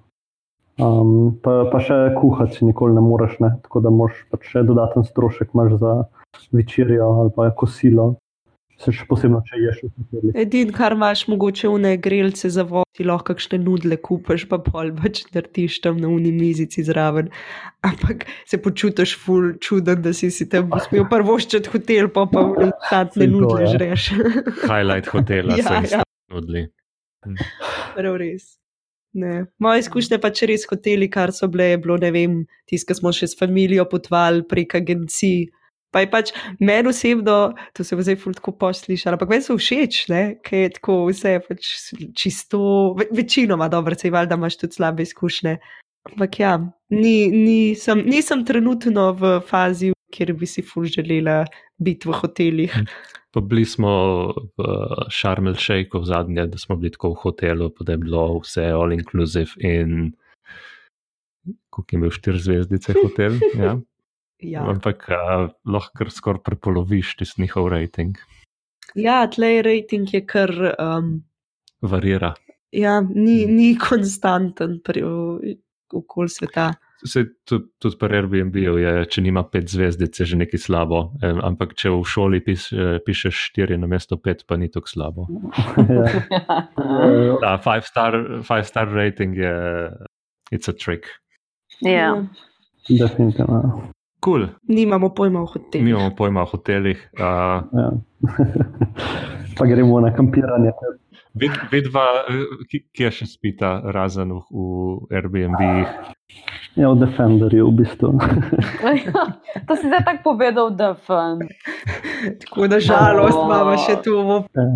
Um, pa, pa še kuhati si nikoli ne moreš, ne? tako da moraš pač še dodaten strošek imaš za večerjo ali pa kosilo. Se še posebno, če ješ v hotelu. Edino, kar imaš, mogoče vne grelce za vodi, lahko kakšne nudle kupaš, pa pol pač nartiš tam na uni mizici zraven. Ampak se počutiš ful čuden, da si si tam uspel prvoščati hotel, pa pa v tatne nudle ja. žreš. Highlight hotela Ja, ja, se ja. je nudili. Prav res. Ne. Moje izkušnje pa če res hoteli, kar so bile, je bilo, ne vem, ko smo še s familijo potovali prek agencij. Pa je pač meni osebno, to se bo zdaj ful tako poslišalo, ampak meni so všeč, ker je tako vse pač čisto, ve, večinoma dobro, se valjda imaš tudi slabe izkušnje. Ampak ja, ni, nisem, nisem trenutno v fazi, kjer bi si ful želela biti v hotelih. Pa bili smo v Sharm el Sheikhu zadnje, da smo bili tako v hotelu, pa da je bilo vse all inclusive in koliko je imel štiri zvezdice hotel. Ja. Ja, Ampak uh, lahko kar skoraj prepoloviš tisti njihov rating. ja tlej rating je kar. Um, Varira. Ja, ni, ni konstanten pri okolju sveta. Se tudi, tudi pri Airbnb-u je, če nima pet zvezdic, je že nekaj slabo. Um, ampak če v šoli pis, pišeš štiri na mesto pet, pa ni tako slabo. Ja. Ta five star, five star rating je, it's a trick. Ja. Definitivno. Cool. Nimamo pojma o hotelih. Nimamo pojma o hotelih. Uh, Ja. pa gremo na kampiranje. vid, vidva, eh, ki, kje še spita, razen v, v Airbnb-jih. Ja, v Defenderju v bistvu. to si zdaj tako povedal, da je fun. Tako da žalost Oh. imamo še tu,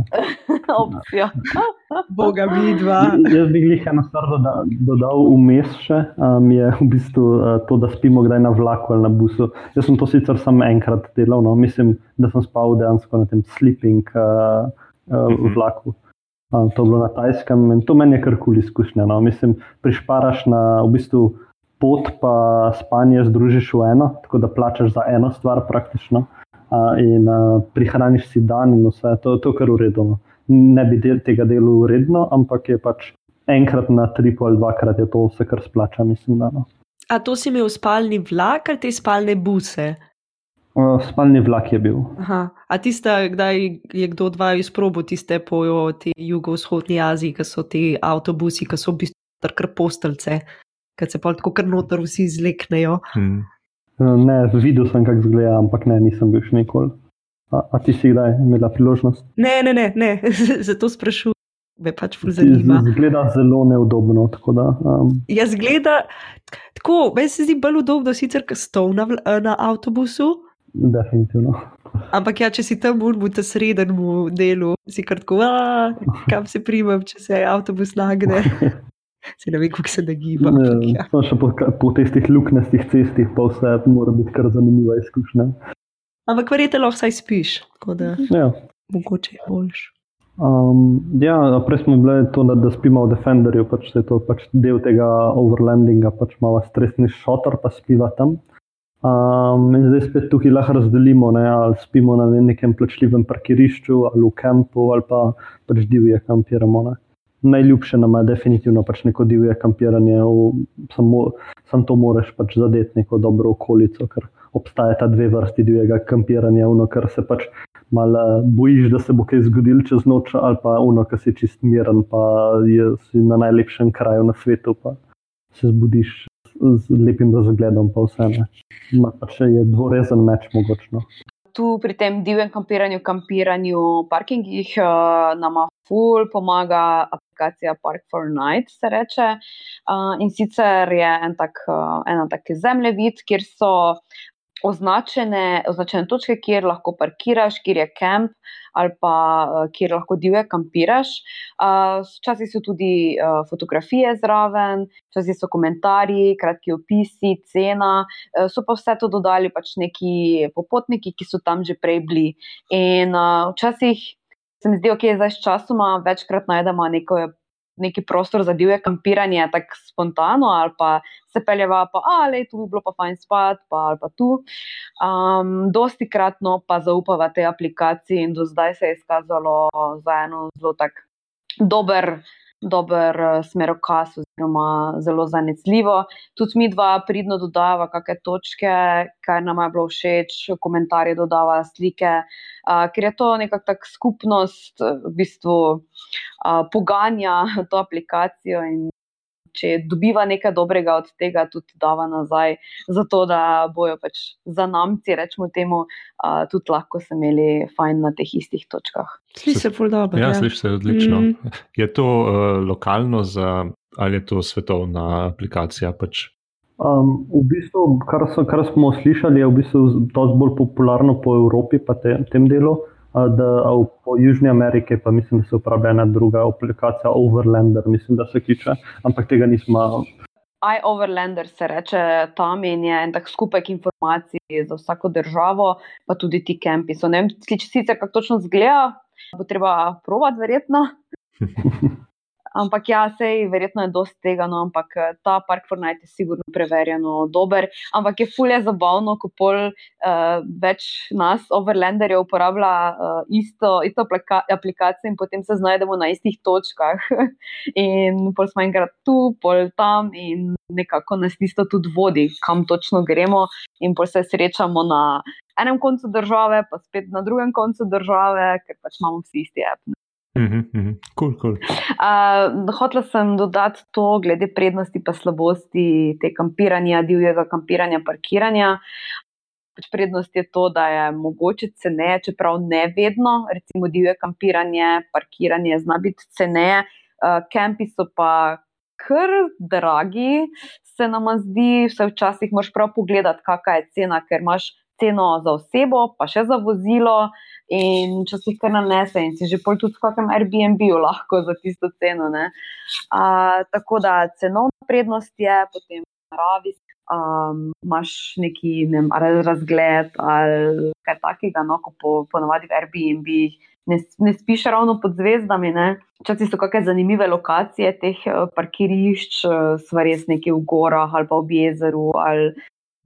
Opcijo. boga vidva. Jaz bi jih eno stvar doda, dodal vmes še, um, je v bistvu uh, to, da spimo kdaj na vlaku ali na busu. Jaz sem to sicer samo enkrat delal, no. mislim, da sem spal dejansko na tem sleeping uh, uh, vlaku. Um, to je bilo na tajskem in to meni je kar kul izkušnja. No. Mislim, prišparaš na v bistvu pot, pa spanje združiš v eno, tako da plačaš za eno stvar praktično. Uh, in uh, prihraniš si dan in vse, to, to je kar uredno. Ne bi del, tega delal uredno, ampak je pač enkrat na tri ali dvakrat je to vse, kar splača, mislim. Da, no. A to si imel spalni vlak ali te spalne buse? Uh, spalni vlak je bil. Aha. A tiste, kdaj je kdo od vaju izprobil tiste po tej jugovzhodni Aziji, ki so ti avtobusi, ki so v bistvu kar postelce, ki se pa tako kar noter vsi izleknejo. Hmm. Uh, ne, videl sem, kako izgleda, ampak ne, nisem bil še nikoli. A, a ti si kdaj imela priložnost? Ne, ne, ne, ne. zato sprašujem, me pač zanima. Zgleda zelo neudobno. tako Da, um, Jaz gleda, tako, meni se zdi bolj udobno sicer, ker stol na, vl- na avtobusu. definitivno. Ampak ja, če si tam v tem srednjem delu, si kar tako, "A, kam se primem, če se avtobus nagne. Se ne vem, kako se nagiba. ampak Ne, Ja. samo še po, po tistih luknjastih cestih, pa vse mora biti kar zanimiva izkušnja. Ampak verjetno lahko vsaj spiš, tako da Ja. mogoče je boljš. Um, ja, prej smo bili to, da, da spimo v Defenderju, pač da je to pač del tega overlandinga, pač malo stresni šotor, pa spiva tam. Um, in zdaj spet tukaj lahko razdelimo, ne, ali spimo na nekem plačljivem parkirišču, ali v kampu, ali pa pač divje kampiramo. Ne. Najljubše nam je definitivno pač neko divje kampiranje, samo, samo to moraš pač zadeti neko dobro okolico, ker obstajata dve vrsti divjega kampiranja, ono, kar se pač malo bojiš, da se bo kaj zgodilo čez noč, ali pa ono, ki si čist miren, pa je si na najlepšem kraju na svetu, pa se zbudiš z lepim razgledom, pa vse ne. Ma pa še je dvorezen meč mogočno. Tu pri tem divjem kampiranju, kampiranju, parkingih uh, nama ful pomaga aplikacija Park for Night, se reče. Uh, in sicer je en tak, uh, ena tak zemljevid, kjer so označene, označene točke, kjer lahko parkiraš, kjer je kamp ali pa kjer lahko divje kampiraš. Včasih so tudi fotografije zraven, včasih so komentarji, kratki opisi, cena, so pa vse to dodali pač neki popotniki, ki so tam že prej bili. In včasih se mi zdi, da okay, zdaj s časoma večkrat najdemo neko. Neki prostor za divje kampiranje, tako spontano, ali pa se peljeva, pa ali tu bi bilo pa fajn spati, pa ali pa tu. Um, dosti kratno pa zaupava tej aplikaciji, in do zdaj se je izkazalo za eno zelo tak dober, dober eh, smerokaz, oziroma zelo zanesljivo. Tudi mi dva pridno dodava kakšne točke, kar nam je bilo všeč, komentarje dodava, slike, uh, ker je to nekako tak skupnost, eh, v bistvu uh, poganja to aplikacijo in če dobiva nekaj dobrega od tega, tudi dava nazaj, zato da bojo pač za namci, rečemo temu, uh, tudi lahko se imeli fajn na teh istih točkah. Sliši se ful dobro. Ja, ja. sliši se odlično. Mm. Je to uh, lokalno za, ali je to svetovna aplikacija? Pač? Um, v bistvu, kar, so, kar smo slišali, je v bistvu dosti bolj popularno po Evropi, pa te, tem delu. A Da, v, po Južni Ameriki pa mislim, da se uporablja ena druga aplikacija, Overlander, mislim, da se kliče, ampak tega nismo. iOverlander se reče tam in je en tak skupek informacij za vsako državo, pa tudi ti kampi. So, ne vem sicer, kako točno zgleda, bo treba provat, verjetno. Ampak ja, sej, verjetno je dosti tega, no, ampak eh, ta Park for Night je sigurno preverjeno dober. Ampak je fulje zabavno, ko pol uh, več nas, overlanderjev, uporablja uh, isto, isto aplikacijo in potem se znajdemo na istih točkah. in pol smo enkrat tu, pol tam in nekako nas isto tudi vodi, kam točno gremo. In pol se srečamo na enem koncu države, pa spet na drugem koncu države, ker pač imamo vsi isti app. Mhm, cool, cool. uh, hotela sem dodati to, glede prednosti in slabosti te kampiranja, divjega kampiranja, parkiranja. Pač prednost je to, da je mogoče ceneje, čeprav ne vedno, recimo divje kampiranje, parkiranje zna biti ceneje, uh, kempi so pa kar dragi, se nam zdi, vse včasih moraš prav pogledati, kakšna je cena, ker imaš ceno za osebo, pa še za vozilo in če si kar nanese in si že pol tudi v kakem Airbnb-u lahko za tisto ceno. Uh, tako da cenovna prednost je potem naravi. Um, imaš neki ne, razgled ali kaj takega, no, ko po, ponovadi v Airbnb ne, ne spiš ravno pod zvezdami. Včasih so kakšne zanimive lokacije teh uh, parkirišč, uh, sva res nekje v gorah ali pa v jezeru ali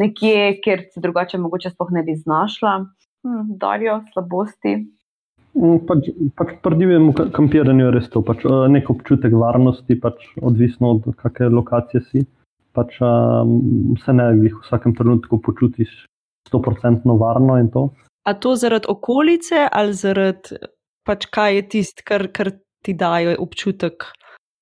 nekje, kjer se drugače mogoče sploh ne bi znašla. Hm, darijo slabosti. Mm, pač, pač pri divjem kampiranju je res to, pač, eh, nek občutek varnosti, pač, odvisno od kakšne lokacije si. Pač, um, se ne v vsakem trenutku počutiš 100% varno. A to zaradi okolice ali zaradi pač, kaj je tisto, kar, kar ti daje občutek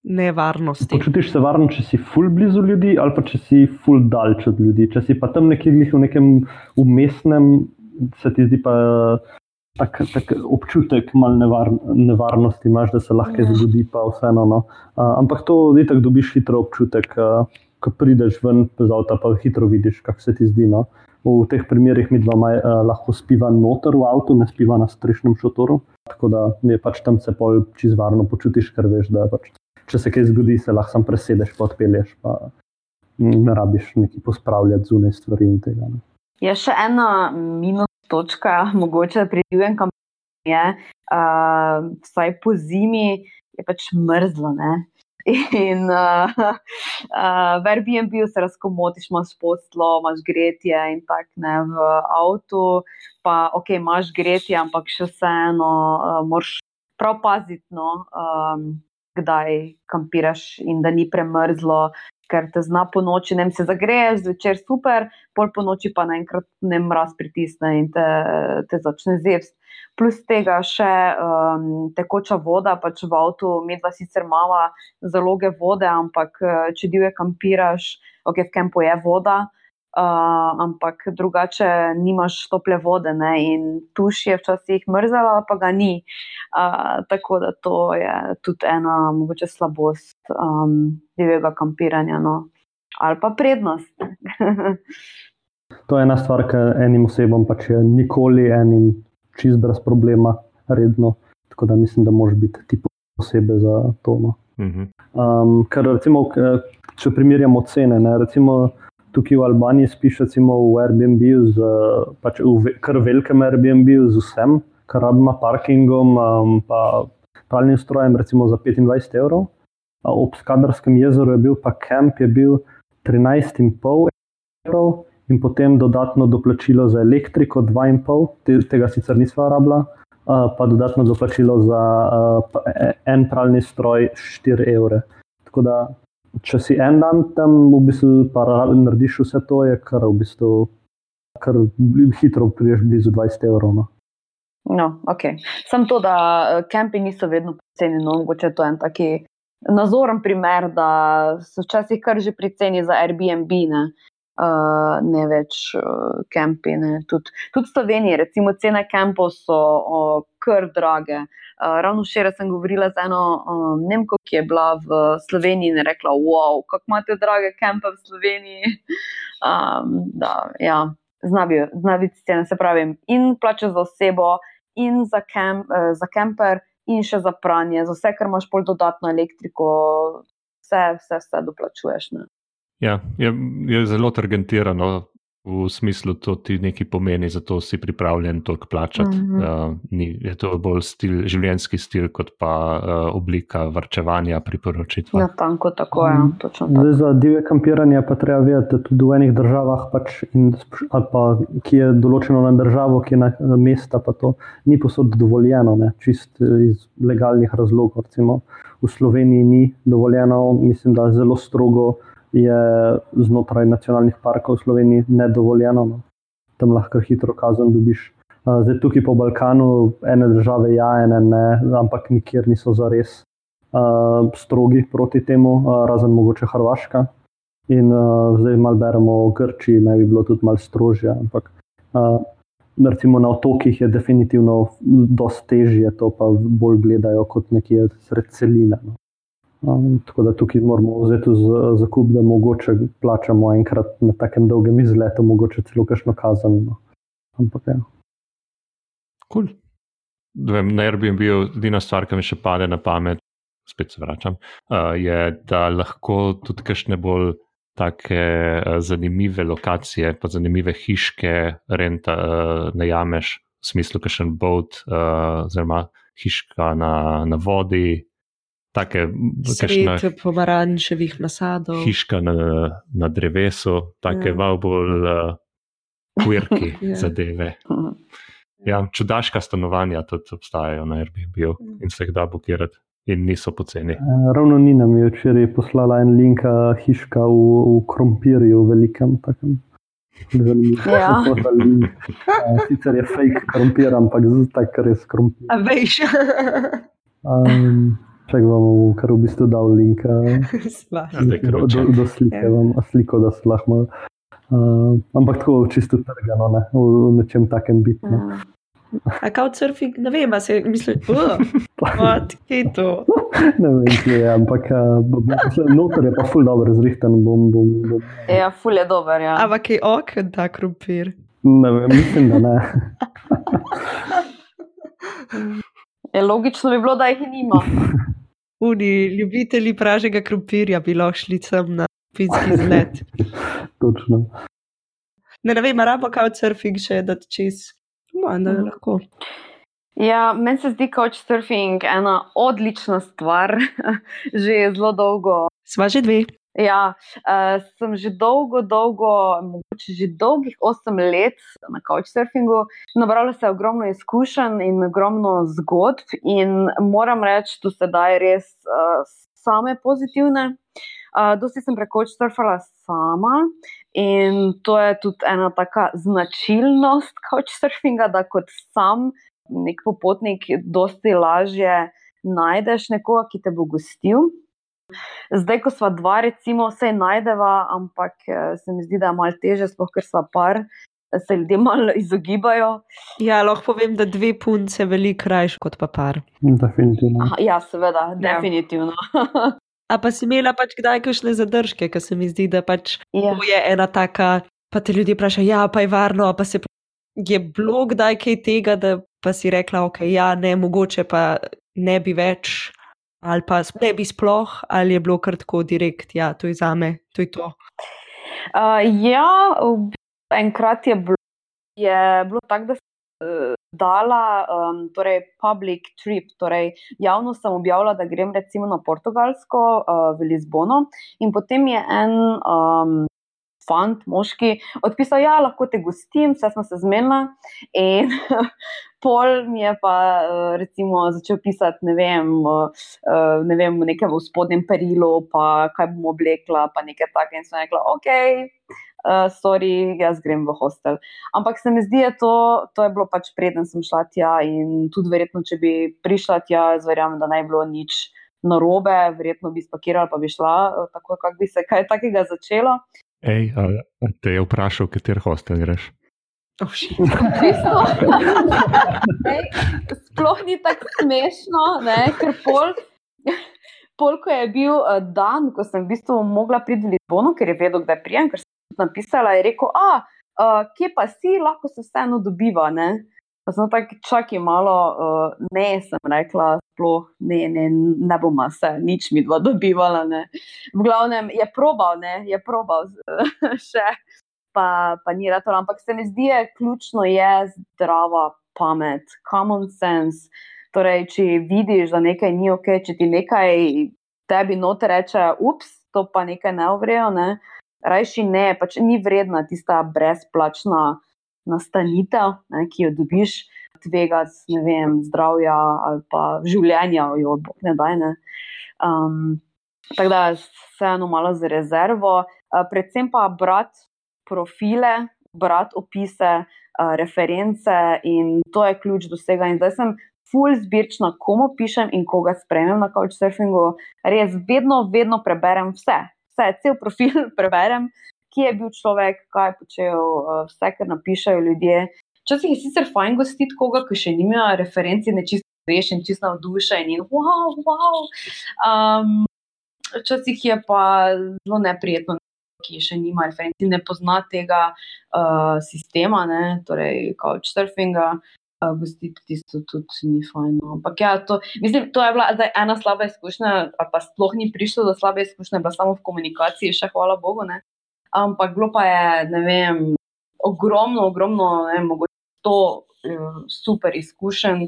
nevarnosti? Počutiš se varno, če si ful blizu ljudi ali pa če si ful daljč od ljudi. Če si pa tam nekje v nekem umestnem se ti zdi pa tak, tak občutek malo nevar, nevarnosti, imaš, da se lahko ja. zgodi, pa vseeno. No. Uh, ampak to ti tako dobiš hitro občutek, uh, ko prideš ven z avta, pa hitro vidiš, kako se ti zdi. No. V teh primerih mi dva maj, uh, lahko spiva noter v avtu, ne spiva na strešnem šotoru. Tako da je pač tam se pol čez varno počutiš, ker veš, da pač, če se kaj zgodi, se lahko sam presedeš, pa odpelješ. Pa, Ne rabiš neki pospravljati zunaj stvari in tega. Ne. Je še ena minus točka, mogoče pri divjem kampanju, je, uh, vsaj po zimi je pač mrzlo. Ne? In uh, uh, v Airbnb se razkomotiš, imaš poslo, imaš gretje in tako ne v avtu. Pa ok, imaš gretje, ampak še vseeno uh, moraš prav paziti, no, um, kdaj kampiraš in da ni premrzlo ker te zna po noči, ne se zagreješ, zvečer super, pol po noči pa naenkrat ne mraz pritisne in te, te začne zevst. Plus tega še um, tekoča voda, pač v avtu, medva sicer mala zaloge vode, ampak če divje kampiraš, ok, v kampu je voda, uh, ampak drugače nimaš tople vode ne? in tuš je včasih mrzela, pa ga ni. Uh, tako da to je tudi ena mogoče slabost um, divjega kampiranja no? ali pa prednost. to je ena stvar, ki enim osebam pač je nikoli enim čist brez problema, redno. Tako da mislim, da moraš biti ti posebej za to. No. Um, ker recimo, če primerjamo cene, ne, recimo, tukaj v Albaniji spiš recimo v Airbnb, z, pač v kar velikem Airbnb z vsem, kar rabima parkingom, um, pa pravnim strojem, recimo za 25 evrov. Ob Skadarskem jezeru je bil pa kamp, je bil 13,5 evrov in potem dodatno doplačilo za elektriko 2,5, tega sicer nisva rabila, pa dodatno doplačilo za en pravni stroj 4 evre. Tako da če si en dan tam, v bistvu, pa narediš vse to, je kar v bistvu, kar hitro prideš blizu 20 evrov. No. No, ok. Sam to, da kampi eh, niso vedno poceni, no, mogoče to je en taki nazoren primer, da so včasih kar že pri ceni za Airbnb, ne, uh, ne več kampi. Uh, tudi tud v Sloveniji, recimo, cene kampov so uh, kar drage. Uh, ravno včeraj sem govorila z eno um, Nemko, ki je bila v Sloveniji in je rekla: Wow, kako imate drage kampe v Sloveniji. Um, da, ja, zna biti cene, se pravi, in plače za osebo, in za, kamp, uh, za kamper, in še za pranje, za vse, kar imaš pol dodatno elektriko, vse, vse, vse doplačuješ. Ne. Ja, je, je zelo targetirano. V smislu, to ti nekaj pomeni, zato si pripravljen toliko plačati. Mm -hmm. uh, ni, je to bolj stil, življenjski stil, kot pa uh, oblika vrčevanja priporočitva. Na tanko, tako je. Mm. Zdaj, za divje kampiranje pa treba vedeti, da tudi v enih državah, pač in, pa, ki je določeno na državo, ki je na, na mesta, pa to ni posod dovoljeno, ne, čist iz legalnih razlogov. Recimo v Sloveniji ni dovoljeno, mislim, da je zelo strogo je znotraj nacionalnih parkov v Sloveniji nedovoljeno. No. Tam lahko hitro kazen dobiš. Zdaj, tukaj po Balkanu, ene države, ja, ene ne, ampak nikjer niso zares uh, strogi proti temu, uh, razen mogoče Hrvaška. In uh, zdaj malo beremo o Grčiji, naj bi bilo tudi malo strožje. Ampak uh, recimo na otokih je definitivno dosti težje, to pa bolj gledajo kot nekje sred celine. No. Um, tako da tukaj moramo vzeti za zakup, da mogoče plačamo enkrat na takem dolgem izletu, mogoče celo kakšno kazen. No. Ampak ja. Cool. Vem, na Airbnb je edina stvar, ki mi še pade na pamet, spet se vračam, uh, je, da lahko tudi kakšne bolj take uh, zanimive lokacije, pa zanimive hiške renta uh, najameš, v smislu kakšen boat, uh, oziroma hiška na, na vodi, take vrste pomarančevih nasadov. Hiška na, na drevesu, take ja. malo bolj kvirki uh, ja. zadeve. Ja, čudaška stanovanja tudi obstajajo na Airbnb mm. in se jih da blokirati. In niso poceni. Uh, ravno Nina mi je včeraj poslala en link, hiška v, v krompirju, velikem. Ja. Sicer je fake krompir, ampak zdaj tako res krompir. A veš. um, Če vam kar v bistvu dal link, do, do, do slike, ja. vam sliko, da se lahko. Uh, ampak tako čisto trgano, ne? v, v nečem takem biti. Ne? A couchsurfing, ne vem, se misli, kot je to. ne vem, kje je, ampak noter je pa ful dobro zrihten. Bom, bom, bom. Ja, ful je dober, ja. Ampak je ok, da krumpir. Ne vem, mislim, da ne. je logično bi bilo, da jih nima. Uni, ljubitelji pražega krompirja bi lahko šli sem na finski zlet. Točno. Ne, ne vem, rabo couchsurfing še, da čez. Manda, mm. lahko. Ja, meni se zdi couchsurfing ena odlična stvar, že zelo dolgo. Sva že dve. Ja, uh, sem že dolgo, dolgo, mogoče že dolgih 8 let na couchsurfingu, nabrala se ogromno izkušenj in ogromno zgodb, in moram reči, da se da res uh, same pozitivne. Uh, dosti sem preko couchsurfala sama in to je tudi ena taka značilnost couchsurfinga, da kot sam nek popotnik, dosti lažje najdeš nekoga, ki te bo gostil. Zdaj, ko smo dva, recimo, vse najdeva, ampak eh, se mi zdi, da je malo teže, sploh ker smo par, se ljudje malo izogibajo. Ja, lahko povem, da dve punce veliko krajši kot pa par. Definitivno. Aha, ja, seveda, ja. definitivno. A pa si imela pač kdaj kakšne zadržke, ker se mi zdi, da pač ja. je ena taka, pa te ljudje vprašajo, ja, pa je varno, pa se je bilo kdaj kaj tega, da pa si rekla, ok, ja, ne, mogoče pa ne bi več ali pa ne bi sploh, ali je bilo kar tako direkt, ja, to je za me, to je to. Uh, ja, enkrat je bilo, je bilo tako, da sem uh, dala um, torej public trip, torej javno sem objavila, da grem recimo na Portugalsko, uh, v Lizbono, in potem je en. Um, Fant, moški, odpisal, da ja, lahko te gostim, vse smo se zmenili. pol mi je pa eh, recimo, začel pisati, ne vem, eh, ne vem v nekem spodnjem perilu, pa kaj bom oblekla, pa nekaj takega. In sem rekla, ok, uh, sorry, jaz grem v hostel. Ampak se mi zdi, da to, to je bilo pač preden sem šla tja in tudi verjetno, če bi prišla tja, verjamem, da bi bilo nič. Na robe, verjetno bi spakirala, pa bi šla, tako kot bi se kaj takega začelo. Ej, te je vprašal, kater hostel greš? Oh, Sploh ni tako smešno, ne? ker pol, pol, ko je bil uh, dan, ko sem v bistvu mogla priti v Lizbono, ker je vedel, da je prijem, ker sem napisala, je rekel, a uh, kje pa si, lahko se vseeno dobiva. Ne? Pa sem tako čakaj malo, uh, ne, sem rekla, sploh ne, ne, ne bomo se nič mi dva dobivala. Ne. V glavnem je probal, ne, je probal še. Pa, pa ni rado. Ampak se mi zdi, da je ključno je zdrava pamet, common sense. Torej, če vidiš, da nekaj ni ok, če ti nekaj tebi noter reče, ups, to pa nekaj ne uvrejo, ne, rajši ne, pač ni vredna tista brezplačna nastanitev, ne, ki jo dobiš, tvega z zdravja ali pa življenja, jo bo ne. Ne. Um, tako da, vseeno malo za rezervo, uh, predvsem pa brati profile, brati opise, uh, reference in to je ključ do vsega. In zdaj sem full zbirčna, komu pišem in koga spremem na couchsurfingu. Res vedno, vedno preberem vse, vse, cel profil preberem, kje je bil človek, kaj je počel, uh, vse, kar napišajo ljudje. Včasih je sicer fajn gostiti koga, ki še nima referenci, ne čisto rešen, čisto navdušen in wow, wow. Um, včasih je pa zelo neprijetno, ki še nima referenci, ne pozna tega uh, sistema, ne, torej couchsurfinga gostiti tisto tudi ni fajn. No. Ampak ja, to, mislim, to je bila zdaj ena slaba izkušnja, ali pa sploh ni prišlo do slabe izkušnje, pa samo v komunikaciji, še hvala Bogu. Ne. Ampak bilo pa je, ne vem, ogromno, ogromno, ne mogoče to. Eh, super izkušenj,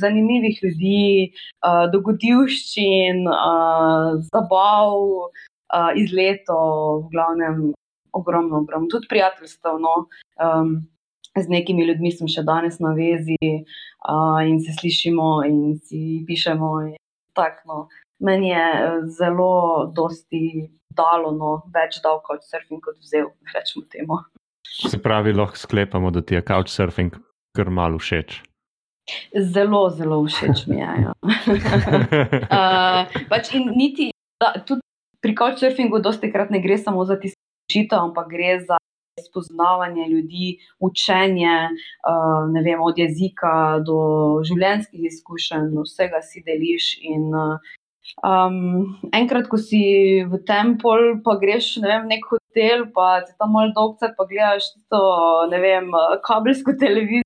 zanimivih ljudi, uh, dogodivščin, uh, zabav, uh, izletov, v glavnem, ogromno, ogromno, tudi prijateljstev. No. Um, z nekimi ljudmi sem še danes na vezi uh, in se slišimo in si pišemo. In tak, no. Meni je eh, zelo dosti dalo, no, več dal kot surfing, kot vzel, rečemo temu. Se pravi, lahko sklepamo, da ti je couchsurfing kar malo všeč. Zelo, zelo všeč mi je. Ja. uh, pač niti, da, tudi pri couchsurfingu dosti krat ne gre samo za tisto učitev, ampak gre za spoznavanje ljudi, učenje, uh, vem, od jezika do življenjskih izkušenj, vsega si deliš. In, um, enkrat, ko si v templu, pa greš ne vem, v nek hotel, pa ti tam malo dolgce, pa gledaš to, ne vem, kabelsko televizijo.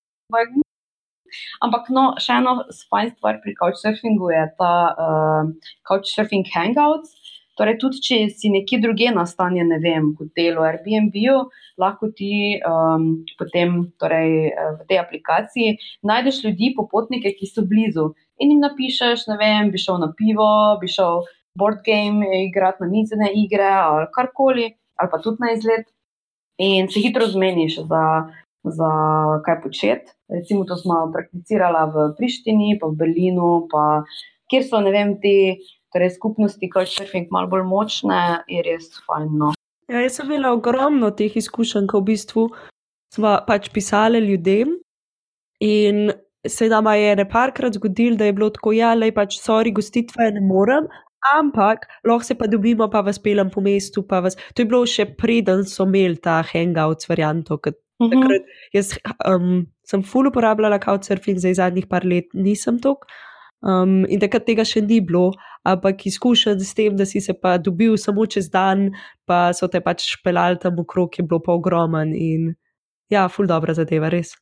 Ampak, no, še eno fajn stvar pri couchsurfingu je ta uh, couchsurfing hangouts. Torej, tudi če si nekje druge nastanje, ne vem, v hotelu, Airbnb, lahko ti um, potem torej, eh, v tej aplikaciji najdeš ljudi, popotnike, ki so blizu. In jim napišeš, ne vem, bi šel na pivo, bi šel board game, igrati na mizene igre ali karkoli, ali pa tudi na izlet. In se hitro zmeniš za, za kaj početi. Recimo, to smo prakticirali v Prištini, pa v Berlinu, pa kjer so, ne vem, ti torej skupnosti, kot surfing, malo bolj močne, je res fajn. No. Ja, jaz sem imela ogromno teh izkušenj, ko v bistvu smo pač pisali ljudem. In se nam je ne parkrat zgodilo, da je bilo tako, ja, le pač, sorry, gostitve ne morem. Ampak lahko se pa dobimo, pa vas pelem po mestu. Vas... To je bilo še preden so imeli ta hangout varianto. Uh mhm. -huh. Jaz um, sem full uporabljala couchsurfing, zdaj zadnjih par let nisem tok. Um, in takrat tega še ni bilo, ampak izkušen s tem, da si se pa dobil samo čez dan, pa so te pač pelali tam okrog, je bilo pa ogromen in ja, ful dobro zadeva, res.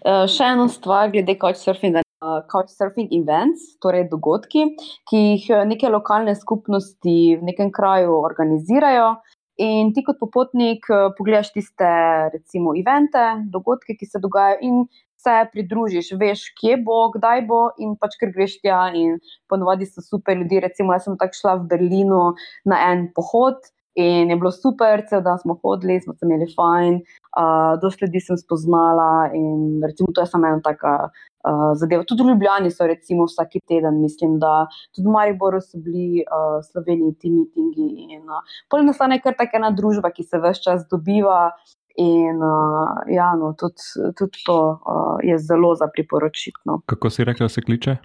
Uh, še ena stvar glede couchsurfinga. Uh, couchsurfing events, torej dogodki, ki jih uh, neke lokalne skupnosti v nekem kraju organizirajo. In ti, kot popotnik, pogledaš tiste, recimo, evente, dogodke, ki se dogajajo, in se pridružiš, veš, kje bo, kdaj bo, in pač ker greš tja. In ponovadi so super ljudi. Recimo, jaz sem tako šla v Berlinu na en pohod. In je bilo super, cel dan smo hodili, smo se imeli fajn, uh, dosti ljudi sem spoznala. In recimo, to je samo ena taka uh, zadeva. Tudi v Ljubljani so, recimo, vsak teden, mislim, da tudi v Mariboru so bili uh, sloveniji ti mitingi. In uh, polno nastane kar tako ena družba, ki se vse čas dobiva, In uh, ja, no, tudi, tudi to uh, je zelo za priporočiti. No. Kako si rekel, da se kliče?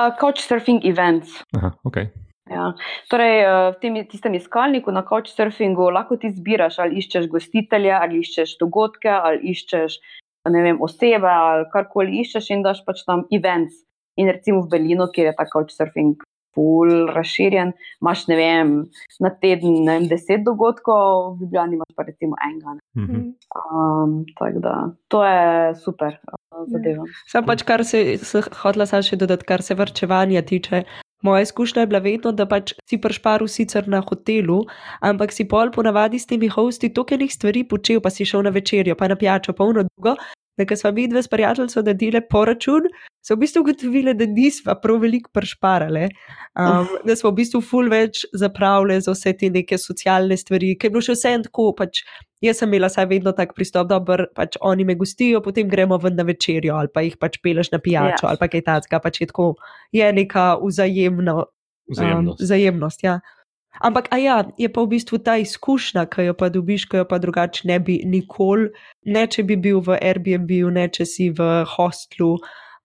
Uh, Couchsurfing events. Aha, okay. ja. Torej, v tem tistem iskalniku na Couchsurfingu lahko ti zbiraš, ali iščeš gostitelja, ali iščeš dogodke, ali iščeš vem, osebe, ali karkoli iščeš, in daš pač tam events. In recimo v Berlinu, kjer je ta Couchsurfing ful razširjen. Imáš, ne vem, na teden ne vem, deset dogodkov, v Ljubljani imaš pa recimo enega. Mhm. Um, tako da to je super uh, zadeva. Sam pač, kar se, se hotla sam še dodati, kar se vrčevanja tiče. Moja izkušnja je bila vedno, da pač si pršparil sicer na hotelu, ampak si pol ponavadi s temi hosti tokenih stvari počel, pa si šel na večerjo, pa na pijačo, pa uno drugo. Da, ko smo mi dve s prijateljem naredili poračun, so v bistvu ugotovili, da nismo prav veliko prešparali, um, da smo v bistvu ful več zapravili za vse te neke socialne stvari, ker je bilo še vse en tako. Pač, jaz sem imela saj vedno tak pristop, da pač oni me gostijo, potem gremo ven na večerjo ali pa jih pač peleš na pijačo yes. ali pa kaj takega. Pač je tako, je neka vzajemno, Vzajemnost. Um, vzajemnost ja. Ampak, a ja, je pa v bistvu ta izkušnja, ki jo pa dobiš, ki jo pa drugače ne bi nikoli, ne če bi bil v Airbnb, ne če si v hostlu.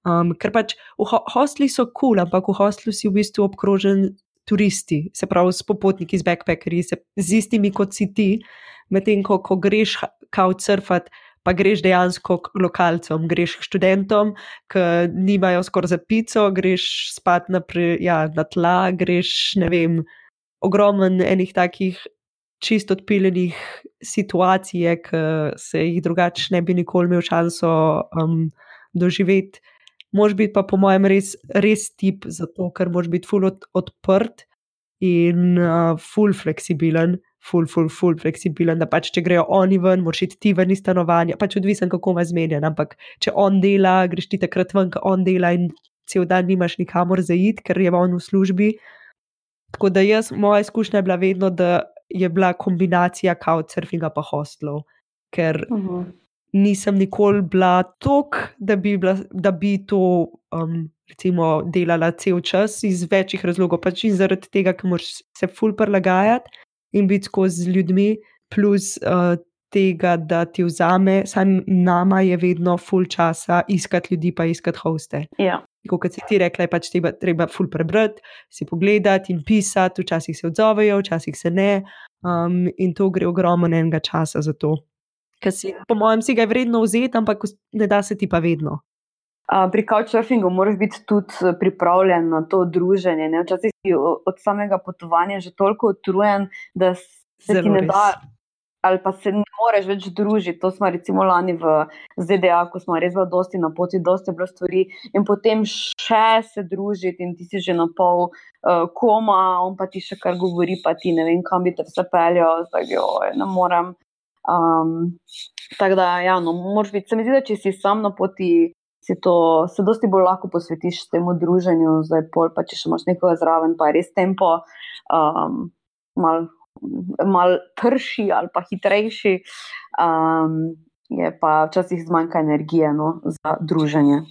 Um, ker pač v ho hostli so kul, cool, ampak v hostlu si v bistvu obkrožen turisti, se pravi s popotniki, z backpackerji, z istimi kot si ti, medtem ko, ko greš kaut surfat. Pa greš dejansko k lokalcem, greš k študentom, ki nimajo skoraj za pico, greš spat na, pre, ja, na tla, greš ne vem, ogromen enih takih čist odpiljenih situacij, ki se jih drugače ne bi nikoli imel šanso um, doživeti. Mož biti pa, po mojem, res, res tip za to, ker moš biti full od, odprt in uh, full fleksibilen. Ful, ful, ful, fleksibilen, da pač če grejo oni ven, moraš iti ti ven iz stanovanja, pač odvisen, kako ima zmenjen. Ampak če on dela, greš ti takrat ven, ko on dela in cel dan nimaš nikamor za id, ker je on v službi, Tako da jaz, moja izkušnja je bila vedno, da je bila kombinacija couchsurfinga pa hostlov, ker uh -huh. nisem nikoli bila tok, da bi, bila, da bi to um, recimo, delala cel čas iz večjih razlogov. Pač in zaradi tega, ker moraš se ful prilagajati in biti skozi z ljudmi, plus uh, tega, da ti vzame, sam nama je vedno ful časa iskati ljudi, pa iskati hoste. Ja. Kot si ti rekla, je pač treba, treba ful prebrati, si pogledati in pisati, včasih se odzovejo, včasih se ne. Um, in to gre ogromno enega časa za to. Ker si, po mojem, si ga je vredno vzeti, ampak ne da se ti pa vedno. Pri couchsurfingu moraš biti tudi pripravljen na to druženje. Ne? Včasih si od samega potovanja že toliko utrujen, da se Zelo ti ne res. da ali pa se ne moreš več družiti. To smo recimo lani v ZDA, ko smo res zelo dosti na poti, dosti bilo stvari in potem še se družiti in ti si že na pol uh, koma, on pa ti še kar govori, pa ti ne vem, kam bi te vse peljal, zdaj jo ne morem. Um, tako da, ja, no, moraš biti, se mi zdi, da če si sam na poti. To, se dosti bolj lahko posvetiš temu druženju, zdaj pol, pa če še imaš nekoga zraven, pa je res tempo, um, malo malo trši ali pa hitrejši, um, je pa včasih zmanjka energije no, za druženje.